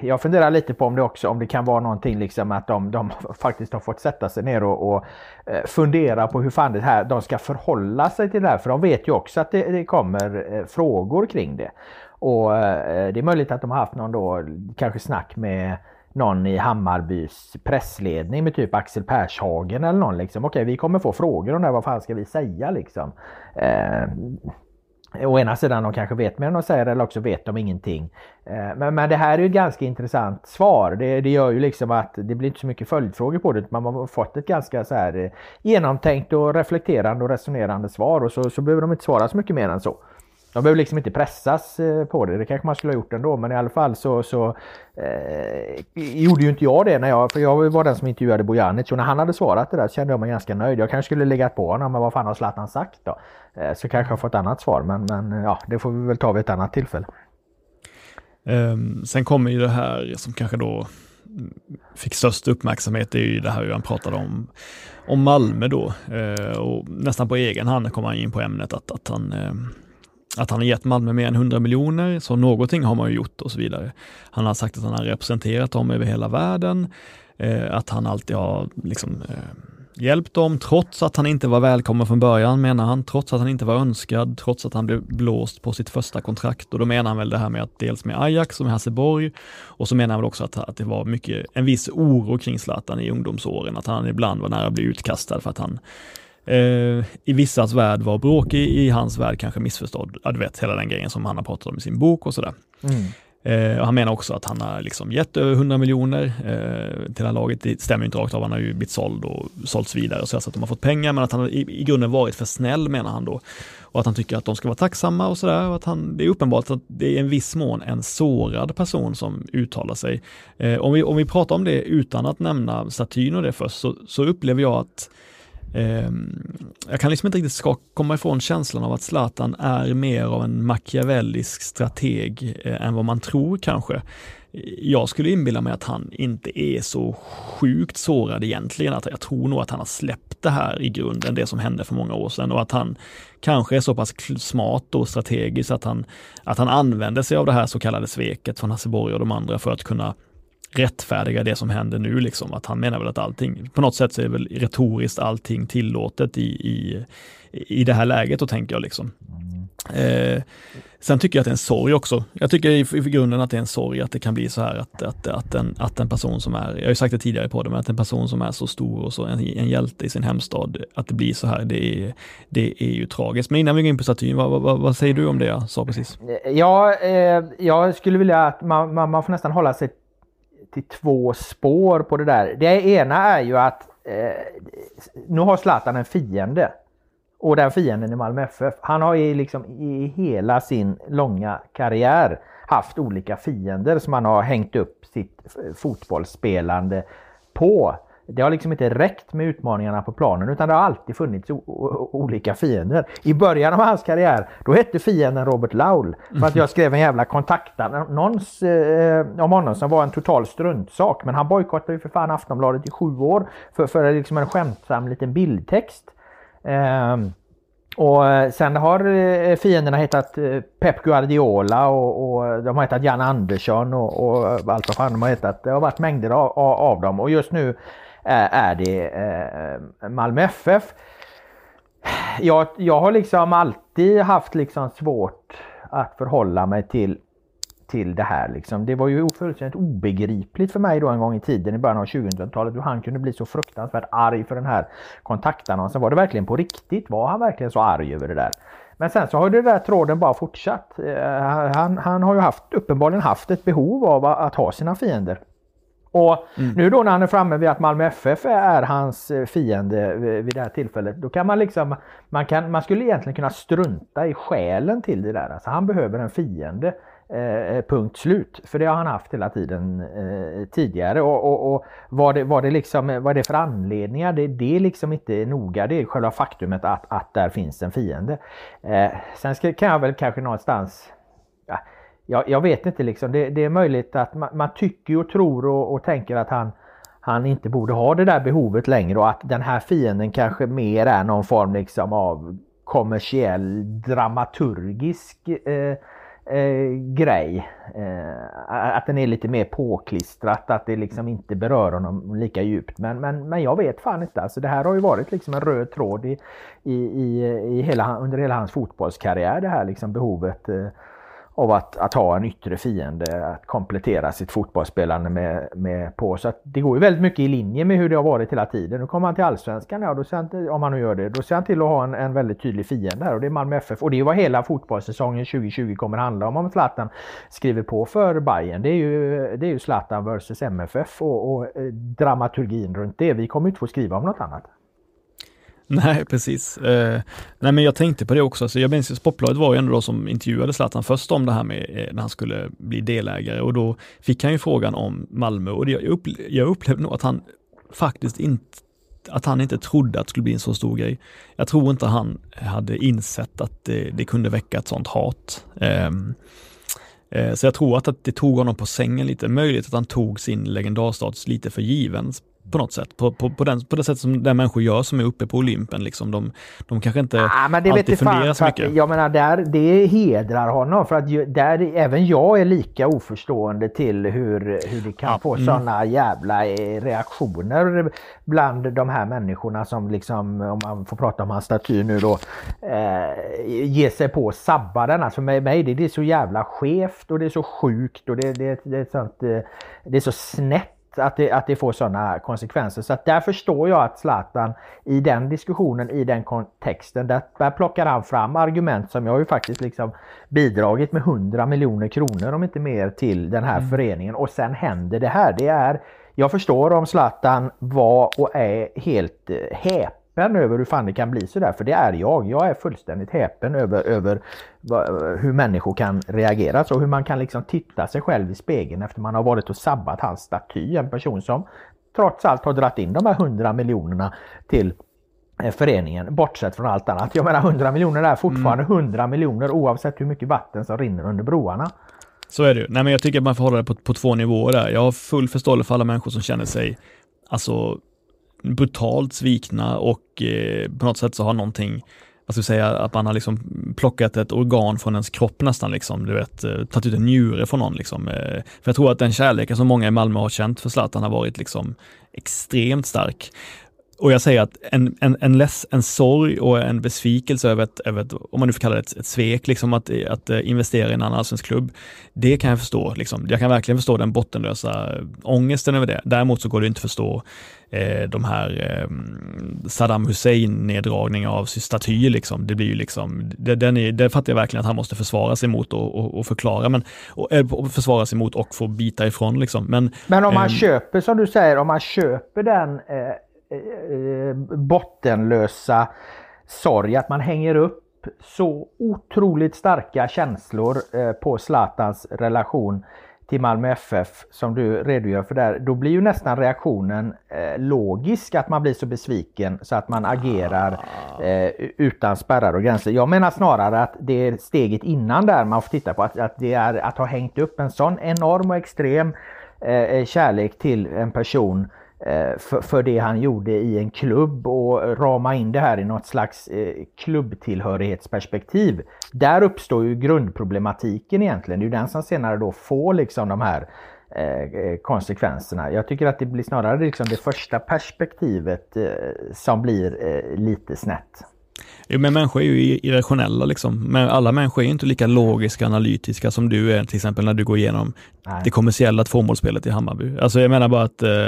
jag funderar lite på om det också om det kan vara någonting liksom att de, de faktiskt har fått sätta sig ner och, och eh, fundera på hur fan det här, de ska förhålla sig till det här. För de vet ju också att det, det kommer eh, frågor kring det. Och eh, det är möjligt att de har haft någon då, kanske snack med någon i Hammarbys pressledning med typ Axel Pershagen eller någon liksom. Okej, vi kommer få frågor om det här, vad fan ska vi säga liksom? Eh, Å ena sidan de kanske vet mer än de säger eller också vet de ingenting. Eh, men, men det här är ju ett ganska intressant svar. Det, det gör ju liksom att det blir inte så mycket följdfrågor på det. Man har fått ett ganska så här eh, genomtänkt och reflekterande och resonerande svar och så, så behöver de inte svara så mycket mer än så. De behöver liksom inte pressas eh, på det. Det kanske man skulle ha gjort ändå men i alla fall så, så eh, gjorde ju inte jag det när jag, för jag var den som intervjuade Bojanic och när han hade svarat det där så kände jag mig ganska nöjd. Jag kanske skulle legat på honom men vad fan har Zlatan sagt då? Eh, så kanske jag fått annat svar men, men ja det får vi väl ta vid ett annat tillfälle. Um, sen kommer ju det här som kanske då fick störst uppmärksamhet, det är ju det här han pratade om, om Malmö då. Uh, och nästan på egen hand kom han in på ämnet att, att han uh, att han har gett Malmö mer än 100 miljoner, så någonting har man ju gjort och så vidare. Han har sagt att han har representerat dem över hela världen, eh, att han alltid har liksom, eh, hjälpt dem, trots att han inte var välkommen från början menar han, trots att han inte var önskad, trots att han blev blåst på sitt första kontrakt. Och då menar han väl det här med att dels med Ajax och med Hasseborg, och så menar han väl också att, att det var mycket, en viss oro kring Zlatan i ungdomsåren, att han ibland var nära att bli utkastad för att han eh, i vissas värld var bråkig, i hans värld kanske missförstådd. Ja, du vet, hela den grejen som han har pratat om i sin bok och sådär. Mm. Eh, han menar också att han har liksom gett över 100 miljoner eh, till det här laget. Det stämmer inte rakt av, han har ju blivit såld och sålts vidare så att de har fått pengar, men att han i, i grunden varit för snäll menar han då. Och att han tycker att de ska vara tacksamma och sådär. Att han, det är uppenbart att det är en viss mån en sårad person som uttalar sig. Eh, om, vi, om vi pratar om det utan att nämna statyn och det först, så, så upplever jag att eh, jag kan liksom inte riktigt ska komma ifrån känslan av att Zlatan är mer av en machiavellisk strateg eh, än vad man tror kanske. Jag skulle inbilla mig att han inte är så sjukt sårad egentligen. Att jag tror nog att han har släppt det här i grunden, det som hände för många år sedan och att han kanske är så pass smart och strategisk att han, att han använder sig av det här så kallade sveket från Hasseborg och de andra för att kunna rättfärdiga det som händer nu. Liksom. Att han menar väl att allting, på något sätt så är väl retoriskt allting tillåtet i, i, i det här läget, och tänker jag. liksom. Eh, sen tycker jag att det är en sorg också. Jag tycker i, i grunden att det är en sorg att det kan bli så här att, att, att, en, att en person som är, jag har ju sagt det tidigare på det, men att en person som är så stor och så en, en hjälte i sin hemstad, att det blir så här, det är, det är ju tragiskt. Men innan vi går in på statyn, vad, vad, vad säger du om det jag sa precis? Ja, eh, jag skulle vilja att man, man, man får nästan hålla sig till två spår på det där. Det ena är ju att eh, nu har Zlatan en fiende. Och den fienden är Malmö FF. Han har ju liksom i hela sin långa karriär haft olika fiender som han har hängt upp sitt fotbollsspelande på. Det har liksom inte räckt med utmaningarna på planen utan det har alltid funnits olika fiender. I början av hans karriär då hette fienden Robert Laul för att jag skrev en jävla kontaktannons eh, om honom som var en total struntsak. Men han bojkottade ju för fan Aftonbladet i sju år för, för liksom en skämtsam liten bildtext. Ehm, eh, och sen har eh, fienderna hetat eh, Pep Guardiola och, och de har hetat Jan Andersson och, och, allt vad fan de har hetat. Det har varit mängder av, av dem och just nu är det eh, eh, Malmö FF. Jag, jag har liksom alltid haft liksom svårt att förhålla mig till till det här. Liksom. Det var ju fullständigt obegripligt för mig då en gång i tiden i början av 2000-talet hur han kunde bli så fruktansvärt arg för den här kontaktannonsen. Var det verkligen på riktigt? Var han verkligen så arg över det där? Men sen så har den där tråden bara fortsatt. Eh, han, han har ju haft, uppenbarligen haft ett behov av att ha sina fiender. Och mm. nu då när han är framme vid att Malmö FF är hans eh, fiende vid det här tillfället, då kan man liksom, man, kan, man skulle egentligen kunna strunta i skälen till det där. Alltså han behöver en fiende. Eh, punkt slut. För det har han haft hela tiden eh, tidigare. Och, och, och vad, det, vad, det liksom, vad det är för anledningar, det, det är liksom inte noga. Det är själva faktumet att, att där finns en fiende. Eh, sen ska, kan jag väl kanske någonstans jag, jag vet inte liksom. Det, det är möjligt att man, man tycker och tror och, och tänker att han han inte borde ha det där behovet längre och att den här fienden kanske mer är någon form liksom av kommersiell dramaturgisk eh, eh, grej. Eh, att den är lite mer påklistrat, att det liksom inte berör honom lika djupt. Men, men, men jag vet fan inte. Alltså det här har ju varit liksom en röd tråd i, i, i, i hela, under hela hans fotbollskarriär. Det här liksom behovet eh, av att, att ha en yttre fiende, att komplettera sitt fotbollsspelande med, med på. Så att det går ju väldigt mycket i linje med hur det har varit hela tiden. Nu kommer han till Allsvenskan, ja, då ser han, om han nu gör det, då ser han till att ha en, en väldigt tydlig fiende här och det är Malmö FF. Och det är vad hela fotbollssäsongen 2020 kommer handla om om Zlatan skriver på för Bayern. Det är ju, det är ju Zlatan vs MFF och, och eh, dramaturgin runt det. Vi kommer inte få skriva om något annat. Nej, precis. Eh, nej, men jag tänkte på det också. Så jag minns Sportbladet var ju ändå då som intervjuade Zlatan först om det här med eh, när han skulle bli delägare och då fick han ju frågan om Malmö och det, jag, upple jag upplevde nog att han faktiskt inte att han inte trodde att det skulle bli en så stor grej. Jag tror inte han hade insett att det, det kunde väcka ett sånt hat. Um, så jag tror att det tog honom på sängen lite. Möjligt att han tog sin legendarstatus lite för given på något sätt. På, på, på, den, på det sätt som den människor gör som är uppe på Olympen. Liksom. De, de kanske inte ah, men det alltid vet funderar fan, så mycket. Att, jag menar, där, det hedrar honom för att där, även jag är lika oförstående till hur, hur det kan ja, få mm. sådana jävla eh, reaktioner bland de här människorna som liksom, om man får prata om hans staty nu då, eh, ger sig på den. Alltså med mig det, det är så jävla skevt och det är så sjukt och det, det, det är sånt, eh, det är så snett att det, att det får sådana konsekvenser. Så att där förstår jag att Zlatan i den diskussionen, i den kontexten, där, där plockar han fram argument som jag ju faktiskt liksom bidragit med 100 miljoner kronor om inte mer till den här mm. föreningen och sen händer det här. Det är, jag förstår om Zlatan var och är helt eh, häpen häpen över hur fan det kan bli sådär. För det är jag. Jag är fullständigt häpen över, över hur människor kan reagera. Så hur man kan liksom titta sig själv i spegeln efter man har varit och sabbat hans staty. En person som trots allt har dratt in de här 100 miljonerna till eh, föreningen bortsett från allt annat. Jag menar 100 miljoner är fortfarande mm. 100 miljoner oavsett hur mycket vatten som rinner under broarna. Så är det ju. Nej, men jag tycker att man får hålla det på, på två nivåer där. Jag har full förståelse för alla människor som känner sig alltså brutalt svikna och eh, på något sätt så har någonting vad ska vi säga, att man har liksom plockat ett organ från ens kropp nästan, liksom, du vet, eh, tagit ut en njure från någon. Liksom. Eh. För jag tror att den kärleken som många i Malmö har känt för Zlatan har varit liksom extremt stark. Och jag säger att en, en, en, less, en sorg och en besvikelse över ett, över ett om man nu får kalla det ett, ett svek, liksom att, att investera i en annan allsvensk klubb, det kan jag förstå. Liksom. Jag kan verkligen förstå den bottenlösa ångesten över det. Däremot så går det inte att förstå eh, de här eh, Saddam Hussein-neddragningar av statyer. Liksom. Det blir ju liksom, det, den är, det fattar jag verkligen att han måste försvara sig mot och, och, och förklara, men och, eh, och försvara sig mot och få bita ifrån. Liksom. Men, men om man eh, köper, som du säger, om man köper den eh, eh, Eh, bottenlösa sorg, att man hänger upp så otroligt starka känslor eh, på Zlatans relation till Malmö FF som du redogör för där, då blir ju nästan reaktionen eh, logisk att man blir så besviken så att man agerar utan spärrar och gränser. Jag menar snarare att det är steget innan där man får titta på att, att det är att ha hängt upp en sån enorm och extrem kärlek till en person Eh, för, för det han gjorde i en klubb och rama in det här i något slags eh, klubbtillhörighetsperspektiv. Där uppstår ju grundproblematiken egentligen. Det är ju den som senare då får liksom de här eh, konsekvenserna. Jag tycker att det blir snarare liksom det första perspektivet som blir lite snett. Jo, men människor är ju irrationella liksom. Men alla människor är inte lika logiska och analytiska som du är till exempel när du går igenom Nej. det kommersiella tvåmålsspelet i Hammarby. Alltså jag menar bara att eh,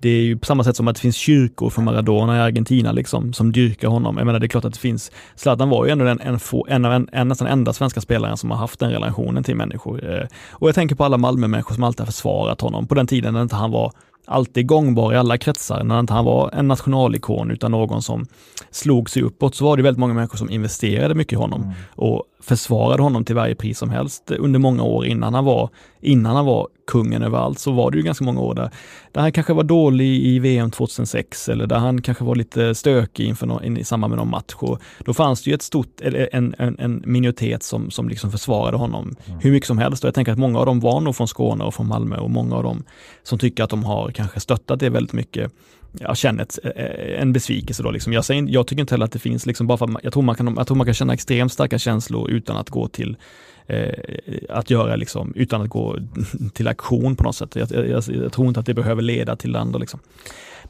det är ju på samma sätt som att det finns kyrkor för Maradona i Argentina liksom, som dyrkar honom. Jag menar, det är klart att det finns, Zlatan var ju ändå en, en, få, en en, en nästan enda svenska spelaren som har haft den relationen till människor. Eh, och jag tänker på alla Malmö-människor som alltid har försvarat honom på den tiden när inte han var alltid gångbar i alla kretsar, när inte han var en nationalikon utan någon som slog sig uppåt, så var det väldigt många människor som investerade mycket i honom mm. och försvarade honom till varje pris som helst under många år innan han var, innan han var kungen över allt så var det ju ganska många år där, där han kanske var dålig i VM 2006 eller där han kanske var lite stökig inför någon, i samband med någon match. Och då fanns det ju ett stort, en, en, en minoritet som, som liksom försvarade honom mm. hur mycket som helst. Och jag tänker att många av dem var nog från Skåne och från Malmö och många av dem som tycker att de har kanske stöttat det väldigt mycket jag känner ett, eh, eh, en besvikelse då. Liksom. Jag, säger, jag tycker inte heller att det finns, liksom, bara för att man, jag, tror man kan, jag tror man kan känna extremt starka känslor utan att gå till att göra liksom, utan att gå till aktion på något sätt. Jag, jag, jag tror inte att det behöver leda till det andra. Liksom.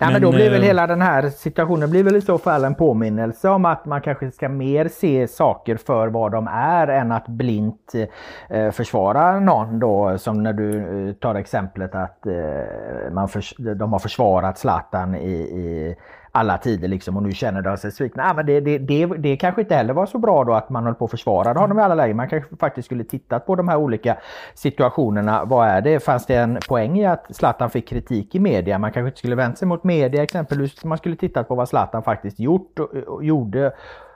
Nej, men, men, då blir väl eh, hela den här situationen blir väl i så fall en påminnelse om att man kanske ska mer se saker för vad de är än att blint eh, försvara någon då som när du eh, tar exemplet att eh, man för, de har försvarat Zlatan i, i alla tider liksom och nu känner de sig svikna. Ah, men det, det, det, det kanske inte heller var så bra då att man höll på att försvara honom i alla lägen. Man kanske faktiskt skulle tittat på de här olika situationerna. Vad är det? Fanns det en poäng i att Zlatan fick kritik i media? Man kanske inte skulle vänt sig mot media exempelvis. Man skulle tittat på vad Zlatan faktiskt gjort och, och gjorde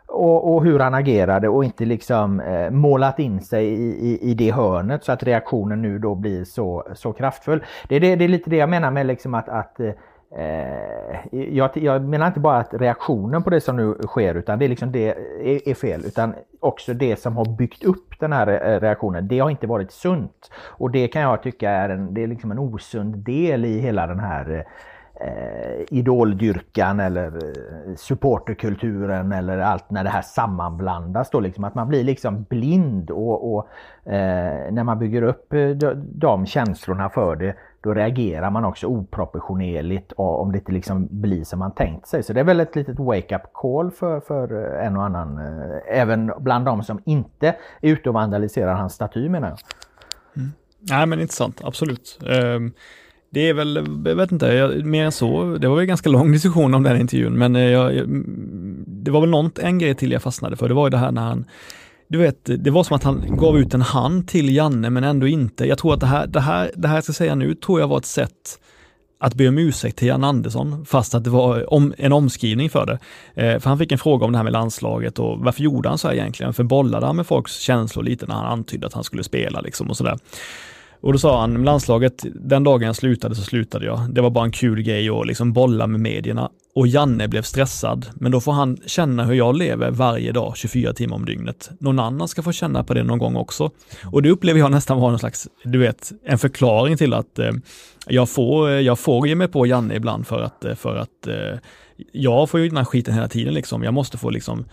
och, och, hur han agerade och inte liksom eh, målat in sig i, i, i, det hörnet så att reaktionen nu då blir så, så kraftfull. Det, det, det är lite det jag menar med liksom att, att eh, Eh, jag, jag, menar inte bara att reaktionen på det som nu sker utan det är liksom det är, är, fel utan också det som har byggt upp den här eh, reaktionen. Det har inte varit sunt och det kan jag tycka är en, det är liksom en osund del i hela den här eh, idoldyrkan eller eh, supporterkulturen eller allt när det här sammanblandas då liksom att man blir liksom blind och, och eh, när man bygger upp de, de känslorna för det då reagerar man också oproportionerligt om det inte liksom blir som man tänkt sig. Så det är väl ett litet wake-up call för, för en och annan, eh, även bland de som inte är ute och vandaliserar hans staty menar jag. Mm. Nej men intressant, absolut. Um, Det är väl, jag vet inte, jag, mer än så. Det var en ganska lång diskussion om den intervjun, men eh, jag, jag, mm, det var väl något, en grej till jag fastnade för. Det var ju det här när han du vet, det var som att han gav ut en hand till Janne men ändå inte. Jag tror att det här, det här, det här jag ska säga nu tror jag var ett sätt att be om ursäkt till Jan Andersson, fast att det var om, en omskrivning för det. Eh, för han fick en fråga om det här med landslaget och varför gjorde han så här egentligen? För bollade han med folks känslor lite när han antydde att han skulle spela liksom och sådär. Och då sa han, landslaget, den dagen jag slutade så slutade jag. Det var bara en kul grej att liksom bolla med medierna. Och Janne blev stressad, men då får han känna hur jag lever varje dag, 24 timmar om dygnet. Någon annan ska få känna på det någon gång också. Och det upplever jag nästan vara någon slags, du vet, en förklaring till att eh, jag, får, eh, jag får ge mig på Janne ibland för att, eh, för att eh, jag får ju den här skiten hela tiden liksom. Jag måste få liksom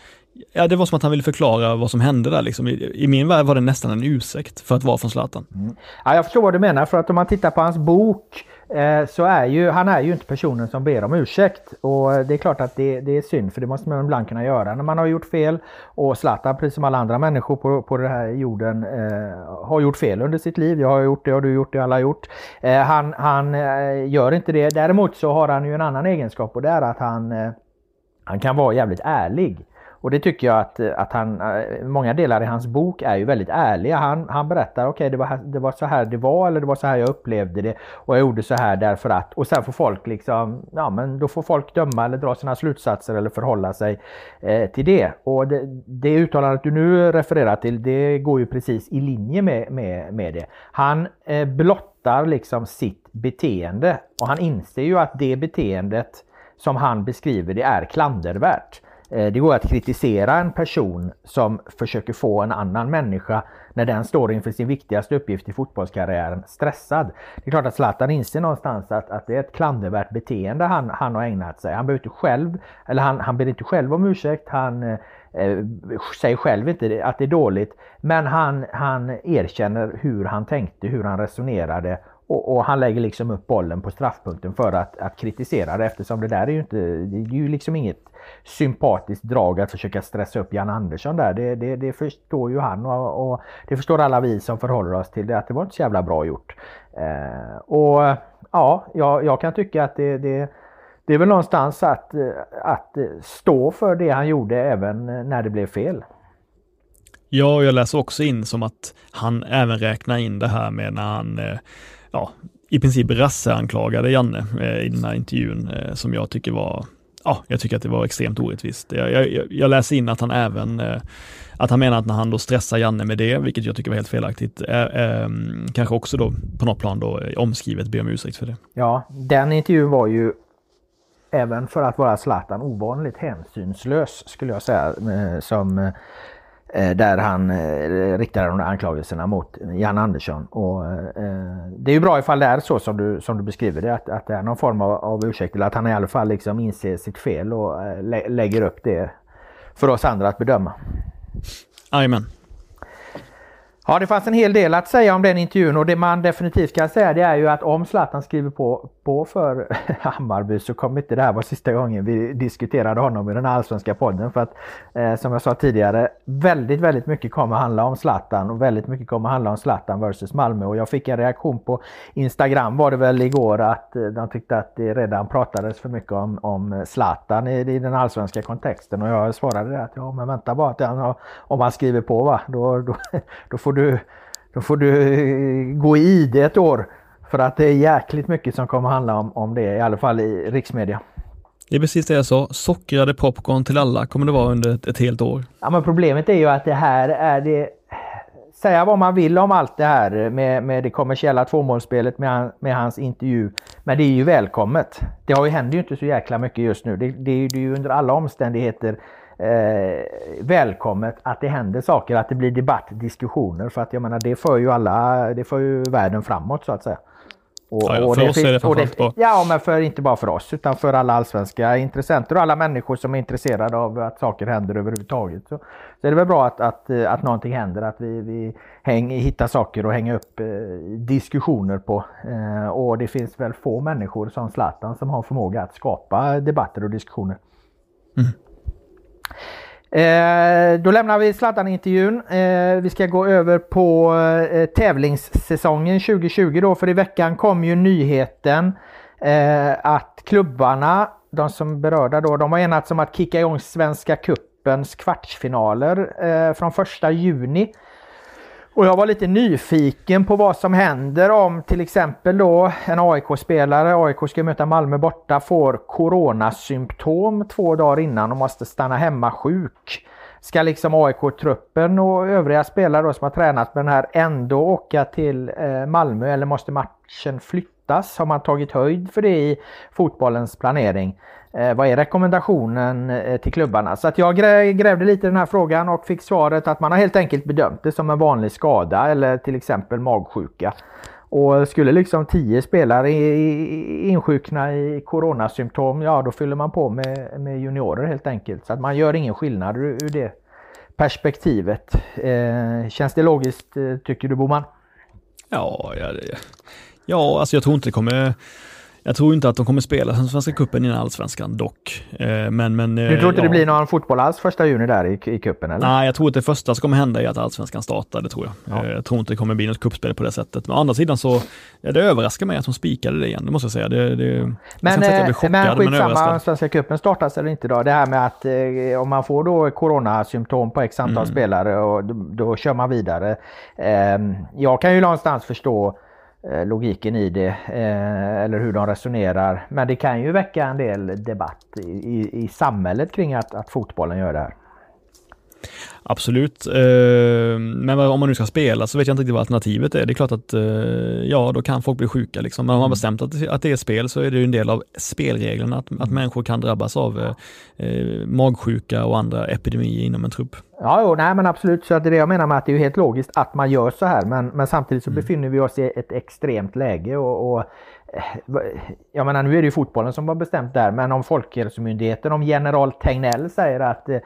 Ja, det var som att han ville förklara vad som hände där. Liksom. I, I, min värld var det nästan en ursäkt för att vara från Zlatan. Mm. Ja, jag förstår vad du menar, för att om man tittar på hans bok eh, så är ju, han är ju inte personen som ber om ursäkt. Och eh, det är klart att det, det, är synd, för det måste man ibland kunna göra när man har gjort fel. Och Zlatan, precis som alla andra människor på, på den här jorden, eh, har gjort fel under sitt liv. Jag har gjort det, och du har gjort det, alla har gjort. Eh, han han eh, gör inte det. Däremot så har han ju en annan egenskap och det är att han, eh, han kan vara jävligt ärlig. Och det tycker jag att, eh, att han, eh, många delar i hans bok är ju väldigt ärliga. Han, han berättar, okej okay, det, var, det var så här det var eller det var så här jag upplevde det och jag gjorde så här därför att. Och sen får folk liksom, ja men då får folk döma eller dra sina slutsatser eller förhålla sig eh, till det. Och det, det uttalandet du nu refererar till, det går ju precis i linje med, med, med det. Han eh, blottar liksom sitt beteende och han inser ju att det beteendet som han beskriver det är klandervärt. Eh, det går att kritisera en person som försöker få en annan människa när den står inför sin viktigaste uppgift i fotbollskarriären stressad. Det är klart att Zlatan inser någonstans att, att det är ett klandervärt beteende han, han har ägnat sig. Han ber inte själv, eller han, han ber inte själv om ursäkt. Han eh, säger själv inte att det är dåligt. Men han, han erkänner hur han tänkte, hur han resonerade och, och, han lägger liksom upp bollen på straffpunkten för att, att kritisera det eftersom det där är ju inte, det är ju liksom inget sympatiskt drag att försöka stressa upp Jan Andersson där. Det, det, det förstår ju han och, och, det förstår alla vi som förhåller oss till det att det var inte så jävla bra gjort. Eh, och ja, jag, jag, kan tycka att det, det, det är väl någonstans att, att stå för det han gjorde även när det blev fel. Ja, jag läser också in som att han även räknar in det här med när han eh, ja, i princip rasseanklagade Janne eh, i den här intervjun eh, som jag tycker var ja, jag tycker att det var extremt orättvist. Jag, jag, jag läser in att han även, eh, att han menar att när han då stressar Janne med det, vilket jag tycker var helt felaktigt, eh, eh, kanske också då på något plan då eh, omskrivet be om ursäkt för det. Ja, den intervjun var ju även för att vara Zlatan ovanligt hänsynslös skulle jag säga. Eh, som Eh, där han eh, riktar de anklagelserna mot Jan Andersson. Och, eh, det är ju bra ifall det är så som du, som du beskriver det, att, att det är någon form av, av ursäkt eller att han i alla fall liksom inser sitt fel och eh, lä lägger upp det för oss andra att bedöma. Jajamän. Ja, det fanns en hel del att säga om den intervjun och det man definitivt kan säga det är ju att om Zlatan skriver på, på för Hammarby så kommer inte det här vara sista gången vi diskuterade honom i den här allsvenska podden. För att eh, som jag sa tidigare, väldigt, väldigt mycket kommer handla om Zlatan och väldigt mycket kommer handla om Zlatan versus Malmö. Och jag fick en reaktion på Instagram var det väl igår att eh, de tyckte att det redan pratades för mycket om, om Zlatan i, i den allsvenska kontexten. Och jag svarade att ja, men vänta bara att han, om han skriver på va, då, då, då får du då får du eh, gå i ID ett år. För att det är jäkligt mycket som kommer handla om, om det, i alla fall i riksmedia. Det är precis det jag sa. Sockrade popcorn till alla kommer det vara under ett, ett helt år. Ja, men problemet är ju att det här är det... Säga vad man vill om allt det här med, med det kommersiella tvåmålsspelet med, med hans intervju. Men det är ju välkommet. Det har ju, händer ju inte så jäkla mycket just nu. Det, det är ju under alla omständigheter eh, välkommet att det händer saker, att det blir debatt, diskussioner. För att jag menar det för ju alla, det för ju världen framåt så att säga. Och, ja, ja, för oss är det framförallt bra. Ja, men för, inte bara för oss utan för alla allsvenska intressenter och alla människor som är intresserade av att saker händer överhuvudtaget. Så, så är det väl bra att, att, att någonting händer, att vi, vi häng, hittar saker och hänga upp eh, diskussioner på. Eh, och det finns väl få människor som Zlatan som har förmåga att skapa debatter och diskussioner. Mm. Eh, då lämnar vi Zlatan-intervjun. Eh, vi ska gå över på eh, tävlingssäsongen 2020 då, för i veckan kom ju nyheten eh, att klubbarna, de som berörda då, de har enats om att kicka igång Svenska Cupens kvartsfinaler eh, från 1 juni. Och jag var lite nyfiken på vad som händer om till exempel då en AIK-spelare, AIK ska möta Malmö borta, får coronasymptom två dagar innan och måste stanna hemma sjuk. Ska liksom AIK-truppen och övriga spelare då som har tränat med den här ändå åka till eh, Malmö eller måste matchen flyttas? Har man tagit höjd för det i fotbollens planering? Eh, vad är rekommendationen eh, till klubbarna? Så att jag grävde lite i den här frågan och fick svaret att man har helt enkelt bedömt det som en vanlig skada eller till exempel magsjuka. Och skulle liksom tio spelare insjukna i coronasymptom, ja då fyller man på med, med juniorer helt enkelt. Så att man gör ingen skillnad ur, ur det perspektivet. Eh, känns det logiskt eh, tycker du Boman? Ja, ja, ja, alltså jag tror inte det kommer jag tror inte att de kommer spela Svenska cupen innan Allsvenskan dock. Eh, men, men, du tror inte ja. det blir någon fotboll alls första juni där i, i cupen? Eller? Nej, jag tror att det första som kommer hända är att Allsvenskan startar, det tror jag. Ja. Eh, jag tror inte det kommer bli något kuppspel på det sättet. Men å andra sidan så, ja, det överraskar mig att de spikade det igen, det måste jag säga. Det, det, men jag eh, chockad, men skitsamma om Svenska cupen startas eller inte då. Det här med att eh, om man får då coronasymptom på x antal mm. spelare och då, då, kör man vidare. Eh, jag kan ju någonstans förstå Eh, Eh, logiken i det eh, eller hur de resonerar. Men det kan ju väcka en del debatt i, i, i samhället kring att, att fotbollen gör det här. Absolut, eh, men om man nu ska spela så vet jag inte riktigt vad alternativet är. Det är klart att eh, ja, då kan folk bli sjuka liksom. Men om man mm. bestämt att, att det är spel så är det ju en del av spelreglerna att, att mm. människor kan drabbas av eh, eh, magsjuka och andra epidemier inom en trupp. Ja, jo, nej men absolut, så det är det jag menar med att det är helt logiskt att man gör så här. Men, men samtidigt så mm. befinner vi oss i ett extremt läge och, och Eh, jag menar nu är det ju fotbollen som har bestämt där, men om Folkhälsomyndigheten, om general Tegnell säger att eh,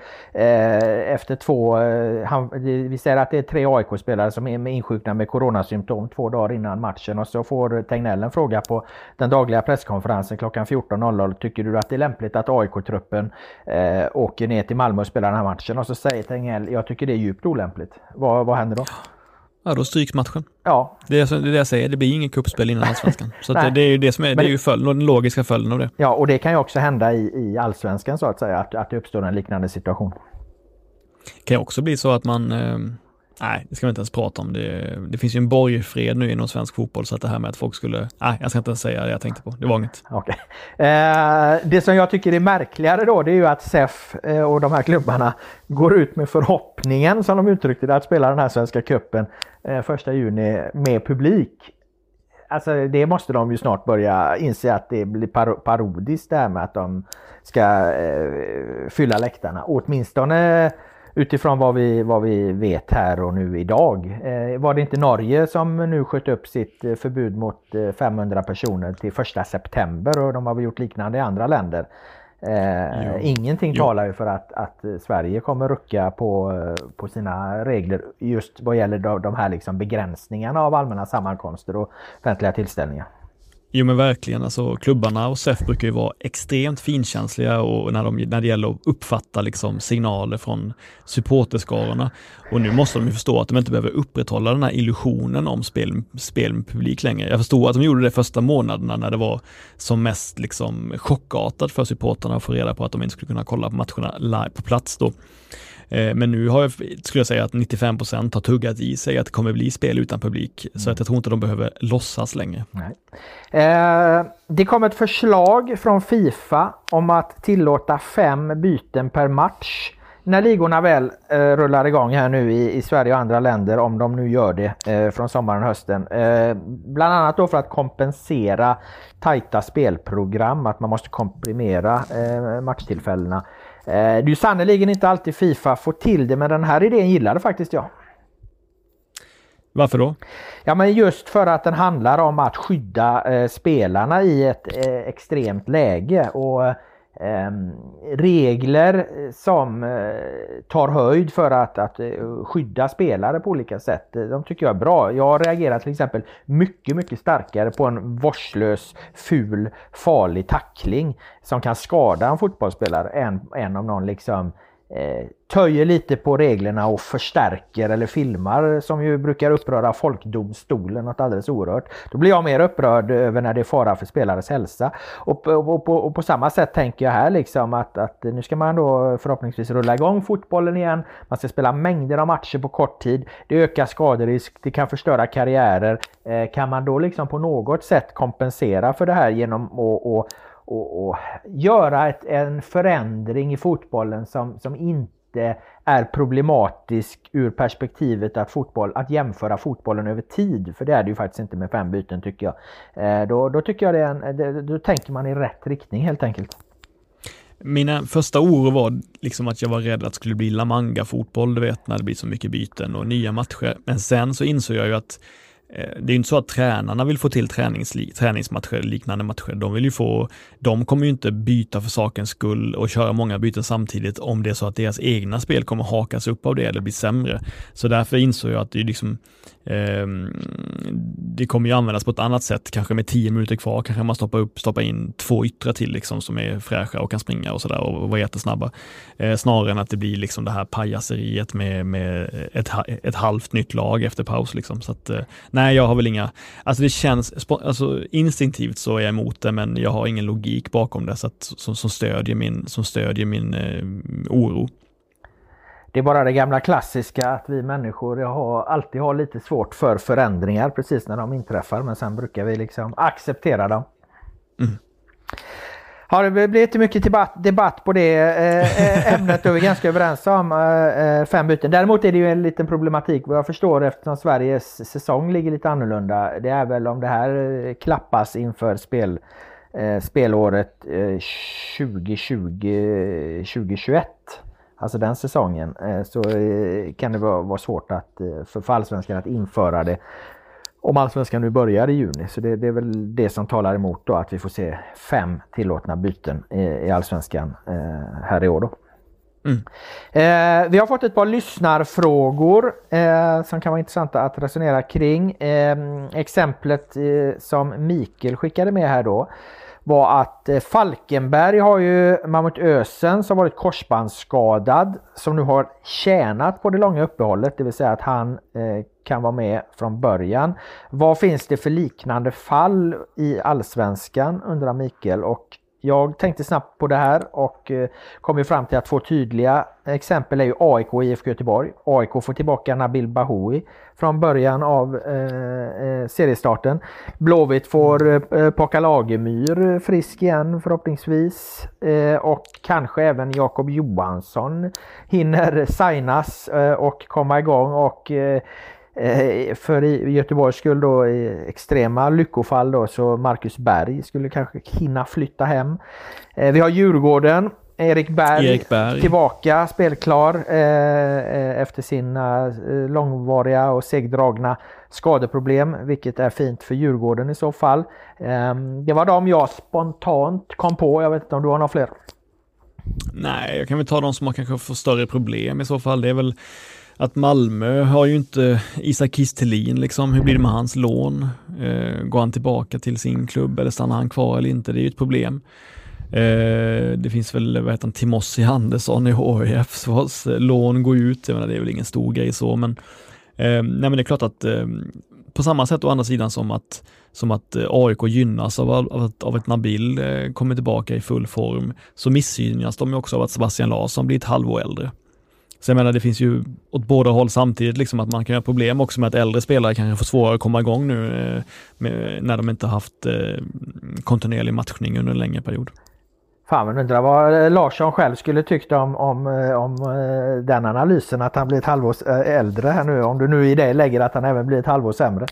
efter två, eh, han, vi säger att det är tre AIK-spelare som är insjukna med coronasymptom två dagar innan matchen och så får Tegnell en fråga på den dagliga presskonferensen klockan 14.00. Tycker du att det är lämpligt att AIK-truppen eh, åker ner till Malmö och spelar den här matchen? Och så säger Tegnell, jag tycker det är djupt olämpligt. Vad, vad händer då? Ja, då stryks matchen. Ja. Det är, det jag säger, det blir ingen kuppspel innan allsvenskan. Så det, det, är ju det som är, det är ju följd, den logiska följden av det. Ja, och det kan ju också hända i, i allsvenskan så att säga, att, att det uppstår en liknande situation. Det kan ju också bli så att man eh, Nej, det ska vi inte ens prata om. Det, det finns ju en borgfred nu inom svensk fotboll så att det här med att folk skulle... Nej, jag ska inte ens säga det jag tänkte på. Det var inget. Okay. Eh, det som jag tycker är märkligare då det är ju att SEF eh, och de här klubbarna går ut med förhoppningen som de uttryckte det att spela den här Svenska cupen eh, första juni med publik. Alltså det måste de ju snart börja inse att det blir par parodiskt det här med att de ska eh, fylla läktarna. Åtminstone utifrån vad vi, vad vi vet här och nu idag. Eh, var det inte Norge som nu sköt upp sitt eh, förbud mot 500 eh, personer till första september och de har väl gjort liknande i andra länder. Eh, ingenting jo. talar ju för att, att Sverige kommer rucka på, på sina regler just vad gäller de, de här liksom begränsningarna av allmänna sammankomster och offentliga tillställningar. Jo men verkligen, alltså klubbarna och SEF brukar ju vara extremt finkänsliga och när, de, när det gäller att uppfatta liksom signaler från supporterskarorna. Och nu måste de ju förstå att de inte behöver upprätthålla den här illusionen om spel, spel med publik längre. Jag förstår att de gjorde det första månaderna när det var som mest liksom chockartat för supporterna att få reda på att de inte skulle kunna kolla på matcherna live på plats då. Eh, men nu har jag, skulle jag säga att 95 har tuggat i sig att det kommer bli spel utan publik. Mm. Så att jag tror inte de behöver låtsas längre. Eh, det kom ett förslag från Fifa om att tillåta fem byten per match när ligorna väl eh, rullar igång här nu i, i, Sverige och andra länder, om de nu gör det eh, från sommaren och hösten. Eh, bland annat då för att kompensera tajta spelprogram, att man måste komprimera eh, matchtillfällena. Eh, det är ju sannerligen inte alltid Fifa får till det men den här idén gillade faktiskt jag. Varför då? Ja men just för att den handlar om att skydda eh, spelarna i ett eh, extremt läge. Och Ehm, Ehm, regler som eh, tar höjd för att, att eh, skydda spelare på olika sätt. Eh, de tycker jag är bra. Jag reagerar till exempel mycket, mycket starkare på en vårdslös, ful, farlig tackling som kan skada en fotbollsspelare än, än om någon liksom eh, Eh, töjer lite på reglerna och förstärker eller filmar som ju brukar uppröra folkdomstolen något alldeles oerhört. Då blir jag mer upprörd över när det är fara för spelares hälsa. Och, och, och, på, och på, samma sätt tänker jag här liksom att, att nu ska man då förhoppningsvis rulla igång fotbollen igen. Man ska spela mängder av matcher på kort tid. Det ökar skaderisk, det kan förstöra karriärer. Eh, kan man då liksom på något sätt kompensera för det här genom att och, och göra ett, en förändring i fotbollen som, som inte är problematisk ur perspektivet att, fotboll, att jämföra fotbollen över tid. För det är det ju faktiskt inte med fem byten tycker jag. Eh, då, då tycker jag det är en, eh, då tänker man i rätt riktning helt enkelt. Mina första oro var liksom att jag var rädd att det skulle bli La Manga-fotboll, du vet, när det blir så mycket byten och nya matcher. Men sen så insåg jag ju att Eh, det är inte så att tränarna vill få till träningsmatcher, liknande matcher. De vill ju få, de kommer ju inte byta för sakens skull och köra många byten samtidigt om det är så att deras egna spel kommer hakas upp av det eller bli sämre. Så därför insåg jag att det är liksom, eh, det kommer ju användas på ett annat sätt, kanske med tio minuter kvar, kanske man stoppar upp, stoppar in två yttre till liksom som är fräscha och kan springa och sådär och vara jättesnabba. Eh, snarare än att det blir liksom det här pajaseriet med, med ett, ett halvt nytt lag efter paus liksom. Så att, eh, Nej, jag har väl inga, alltså det känns, alltså instinktivt så är jag emot det, men jag har ingen logik bakom det så att, som, som stödjer min, som stödjer min eh, oro. Det är bara det gamla klassiska att vi människor har, alltid har lite svårt för förändringar precis när de inträffar, men sen brukar vi liksom acceptera dem. Mm. Ja, det blir inte mycket debatt, debatt på det eh, eh ämnet och vi är ganska överens om eh, eh fem byten. Däremot är det ju en liten problematik vad jag förstår eftersom Sveriges säsong ligger lite annorlunda. Det är väl om det här eh, klappas inför spel, eh, spelåret eh, 2020-2021. Alltså den säsongen eh, så kan det vara svårt att, för allsvenskan att införa det om allsvenskan nu börjar i juni. Så det, det, är väl det som talar emot då att vi får se fem tillåtna byten i, i allsvenskan eh, här i år. Då. Mm. Eh, vi har fått ett par lyssnarfrågor eh, som kan vara intressanta att resonera kring. Eh, exemplet eh, som Mikael skickade med här då var att eh, Falkenberg har ju Mammut Ösen som varit korsbandsskadad som nu har tjänat på det långa uppehållet, det vill säga att han eh, kan vara med från början. Vad finns det för liknande fall i Allsvenskan undrar Mikael och jag tänkte snabbt på det här och eh, kom ju fram till att två tydliga exempel är ju AIK och IFK Göteborg. AIK får tillbaka Nabil Bahoui från början av eh, eh seriestarten. Blåvitt får eh, eh Paka Lagemyr frisk igen förhoppningsvis. Eh, och kanske även Jakob Johansson hinner signas eh, och komma igång och Eh, för i Göteborgs skull då i extrema lyckofall då så Marcus Berg skulle kanske hinna flytta hem. Eh, vi har Djurgården. Erik Berg, Erik Berg. tillbaka spelklar eh, efter sina långvariga och segdragna skadeproblem, vilket är fint för Djurgården i så fall. Ehm, det var de jag spontant kom på. Jag vet inte om du har några fler? Nej, jag kan väl ta de som har kanske får större problem i så fall. Det är väl att Malmö har ju inte Isak Kistelin, liksom. hur blir det med hans lån? Eh, går han tillbaka till sin klubb eller stannar han kvar eller inte? Det är ju ett problem. Eh, det finns väl, vad heter han, Timossi Andersson i HIF vars eh, lån går ut. Jag menar, det är väl ingen stor grej så, men, eh, nej, men det är klart att eh, på samma sätt å andra sidan som att, som att eh, AIK gynnas av, av, av att Nabil eh, kommer tillbaka i full form, så missgynnas de också av att Sebastian Larsson blir ett halvår äldre. Så jag menar, det finns ju åt båda håll samtidigt, liksom att man kan ha problem också med att äldre spelare kanske får svårare att komma igång nu eh, med, när de inte haft eh, kontinuerlig matchning under en längre period. Fan, men undrar vad eh, Larsson själv skulle tyckt om, om, eh, om eh, den analysen, att han blir ett halvår äldre här nu, om du nu i det lägger att han även blir ett halvår sämre.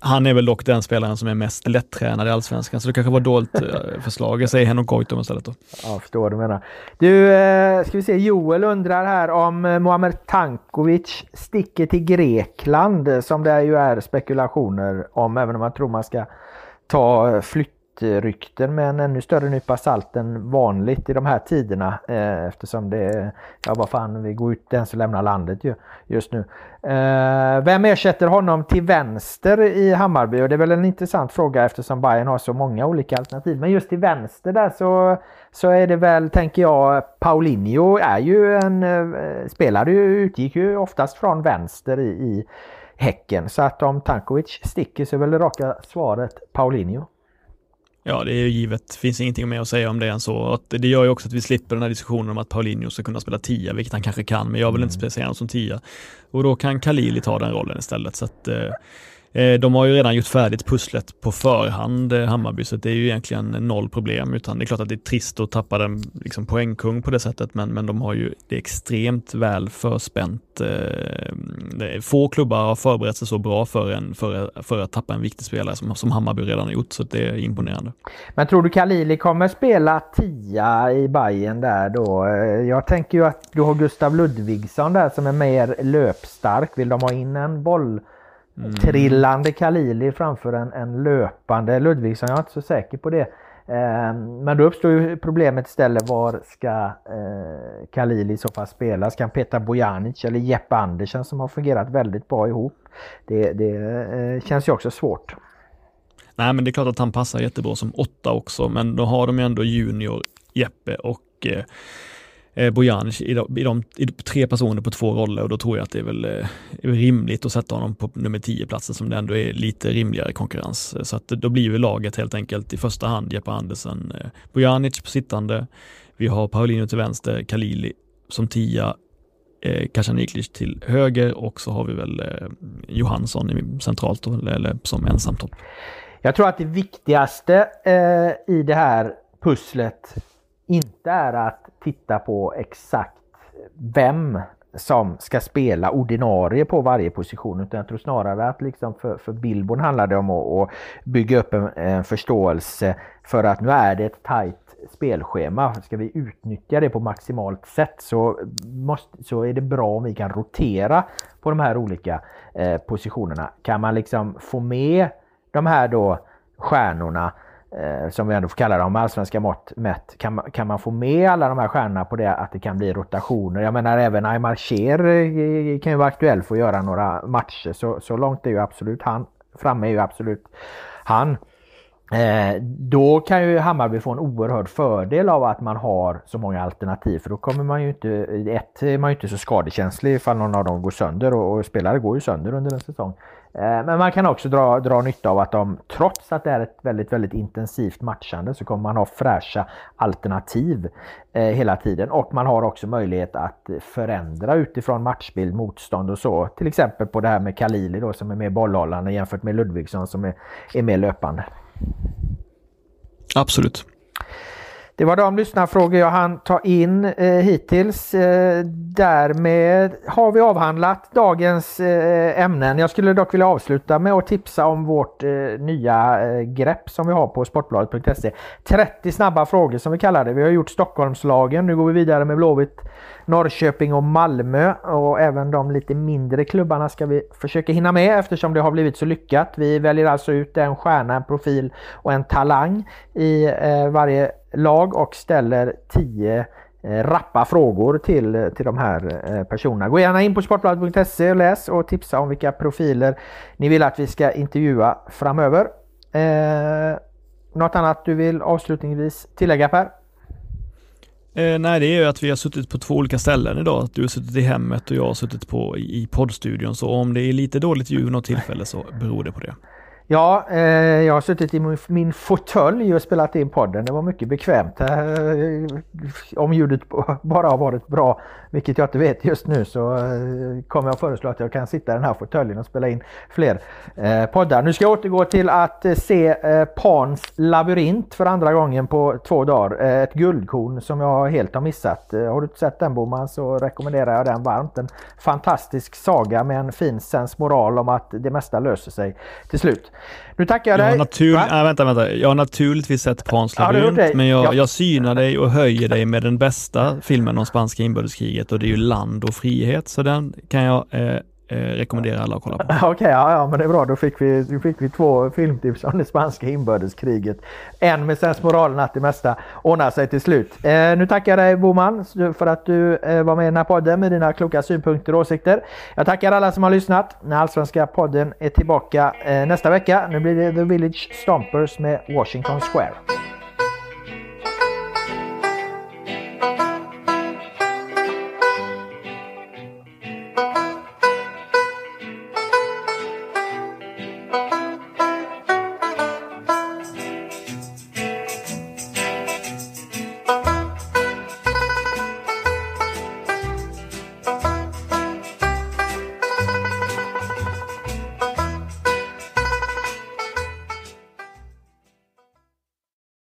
Han är väl dock den spelaren som är mest lättränad i Allsvenskan, så det kanske var dåligt eh, förslag. Jag säger Henok Goitom istället då. Ja, jag förstår vad du menar. Du, eh, ska vi se, Joel undrar här om eh, Muamer Tankovic sticker till Grekland, som det ju är spekulationer om, även om man tror man ska ta flytt rykten med en ännu större nypa salt än vanligt i de här tiderna eh, eftersom det ja vad fan, vi går ut den som lämnar landet ju, just nu. Eh, vem ersätter honom till vänster i Hammarby? Och det är väl en intressant fråga eftersom Bayern har så många olika alternativ. Men just till vänster där så, så är det väl, tänker jag, Paulinho är ju en, eh, spelare utgick ju oftast från vänster i, i Häcken. Så att om Tankovic sticker så är väl det raka svaret Paulinho. Ja, det är ju givet. Det finns ingenting mer att säga om det än så. Att det gör ju också att vi slipper den här diskussionen om att Paulinho ska kunna spela tia, vilket han kanske kan, men jag vill inte mm. se honom som tia. Och då kan Khalili ta den rollen istället. Så att, Eh, Eh, de har ju redan gjort färdigt pusslet på förhand, eh, Hammarby, så det är ju egentligen noll problem. Utan det är klart att det är trist att tappa den liksom poängkung på det sättet, men, men de har ju det extremt väl förspänt. Eh, få klubbar har förberett sig så bra för, en, för, för att tappa en viktig spelare som, som Hammarby redan har gjort, så det är imponerande. Men tror du Kalili kommer spela tia i Bayern där då? Eh, jag tänker ju att du har Gustav Ludvigsson där som är mer löpstark. Vill de ha in en boll? Mm. Trillande Kalili framför en, en löpande Ludvigsson. Jag är inte så säker på det. Eh, men då uppstår ju problemet istället var ska eh, Kalili i så fall spela? Ska han peta Bojanic eller Jeppe Andersen som har fungerat väldigt bra ihop? Det, det eh, känns ju också svårt. Nej men det är klart att han passar jättebra som åtta också men då har de ju ändå Junior, Jeppe och eh, eh, Bojanic i, de, i, de, i tre personer på två roller och då tror jag att det är väl eh, rimligt att sätta honom på nummer 10 platsen som det ändå är lite rimligare konkurrens. Eh, så att eh, då blir ju laget helt enkelt i första hand Jeppe Andersen, eh, Bojanic på sittande, vi har Paulinho till vänster, Kalili som tia, eh, Kacaniklic till höger och så har vi väl eh, Johansson centralt eller, eller som ensam topp. Jag tror att det viktigaste eh, i det här pusslet inte är att titta på exakt vem som ska spela ordinarie på varje position utan jag tror snarare att liksom för, för Bilbon handlar det om att, att bygga upp en, en, förståelse för att nu är det ett tajt spelschema. Ska vi utnyttja det på maximalt sätt så, måste, så är det bra om vi kan rotera på de här olika eh, positionerna. Kan man liksom få med de här då stjärnorna eh, som vi ändå får kalla dem, allsvenska mått mätt, kan, man, kan man få med alla de här stjärnorna på det att det kan bli rotationer? Jag menar även Aymar Cher eh, eh, kan ju vara aktuell för att göra några matcher, så, så långt är ju absolut han, framme är ju absolut han. Eh, då kan ju Hammarby få en oerhörd fördel av att man har så många alternativ för då kommer man ju inte, ett man är ju inte så skadekänslig ifall någon av dem går sönder och, och spelare går ju sönder under en säsong. Eh, men man kan också dra, dra nytta av att de, trots att det är ett väldigt, väldigt intensivt matchande, så kommer man ha fräscha alternativ eh, hela tiden. Och man har också möjlighet att förändra utifrån matchbild, motstånd och så. Till exempel på det här med Kalili då som är mer bollhållande jämfört med Ludvigsson som är, är mer löpande. Absolut. Det var de lyssnarfrågor jag hann ta in eh, hittills. Eh, därmed har vi avhandlat dagens eh, ämnen. Jag skulle dock vilja avsluta med att tipsa om vårt eh, nya eh, grepp som vi har på sportbladet.se. 30 snabba frågor som vi kallar det. Vi har gjort Stockholmslagen. Nu går vi vidare med Blåvitt, Norrköping och Malmö. Och även de lite mindre klubbarna ska vi försöka hinna med eftersom det har blivit så lyckat. Vi väljer alltså ut en stjärna, en profil och en talang i eh, varje lag och ställer 10 eh, rappa frågor till, till de här eh, personerna. Gå gärna in på sportbladet.se och läs och tipsa om vilka profiler ni vill att vi ska intervjua framöver. Eh, något annat du vill avslutningsvis tillägga Per? Eh, nej, det är ju att vi har suttit på två olika ställen idag. Du har suttit i hemmet och jag har suttit på i, i poddstudion. Så om det är lite dåligt ljud något tillfälle så beror det på det. Ja, eh, jag har suttit i min, min fåtölj och spelat in podden. Det var mycket bekvämt. Eh, om ljudet bara har varit bra, vilket jag inte vet just nu, så eh, kommer jag föreslå att jag kan sitta i den här fåtöljen och spela in fler eh, poddar. Nu ska jag återgå till att eh, se eh, Pans labyrint för andra gången på två dagar. Eh, ett guldkorn som jag helt har missat. Eh, har du inte sett den Boman så rekommenderar jag den varmt. En fantastisk saga med en fin sensmoral om att det mesta löser sig till slut. Nu tackar jag, jag dig. Natur... Nej, vänta, vänta. Jag har naturligtvis sett Pans labyrint, ja, men jag, ja. jag synar dig och höjer dig med den bästa filmen om spanska inbördeskriget och det är ju Land och frihet, så den kan jag eh, eh, rekommenderar alla att kolla på. Okej, okay, ja, ja, men det är bra. Då fick vi, då fick vi två filmtips om det spanska inbördeskriget. En med sensmoralen att det mesta ordnar sig till slut. Eh, nu tackar jag dig Boman för att du eh, var med i den här podden med dina kloka synpunkter och åsikter. Jag tackar alla som har lyssnat. När allsvenska podden är tillbaka eh, nästa vecka. Nu blir det The Village Stompers med Washington Square.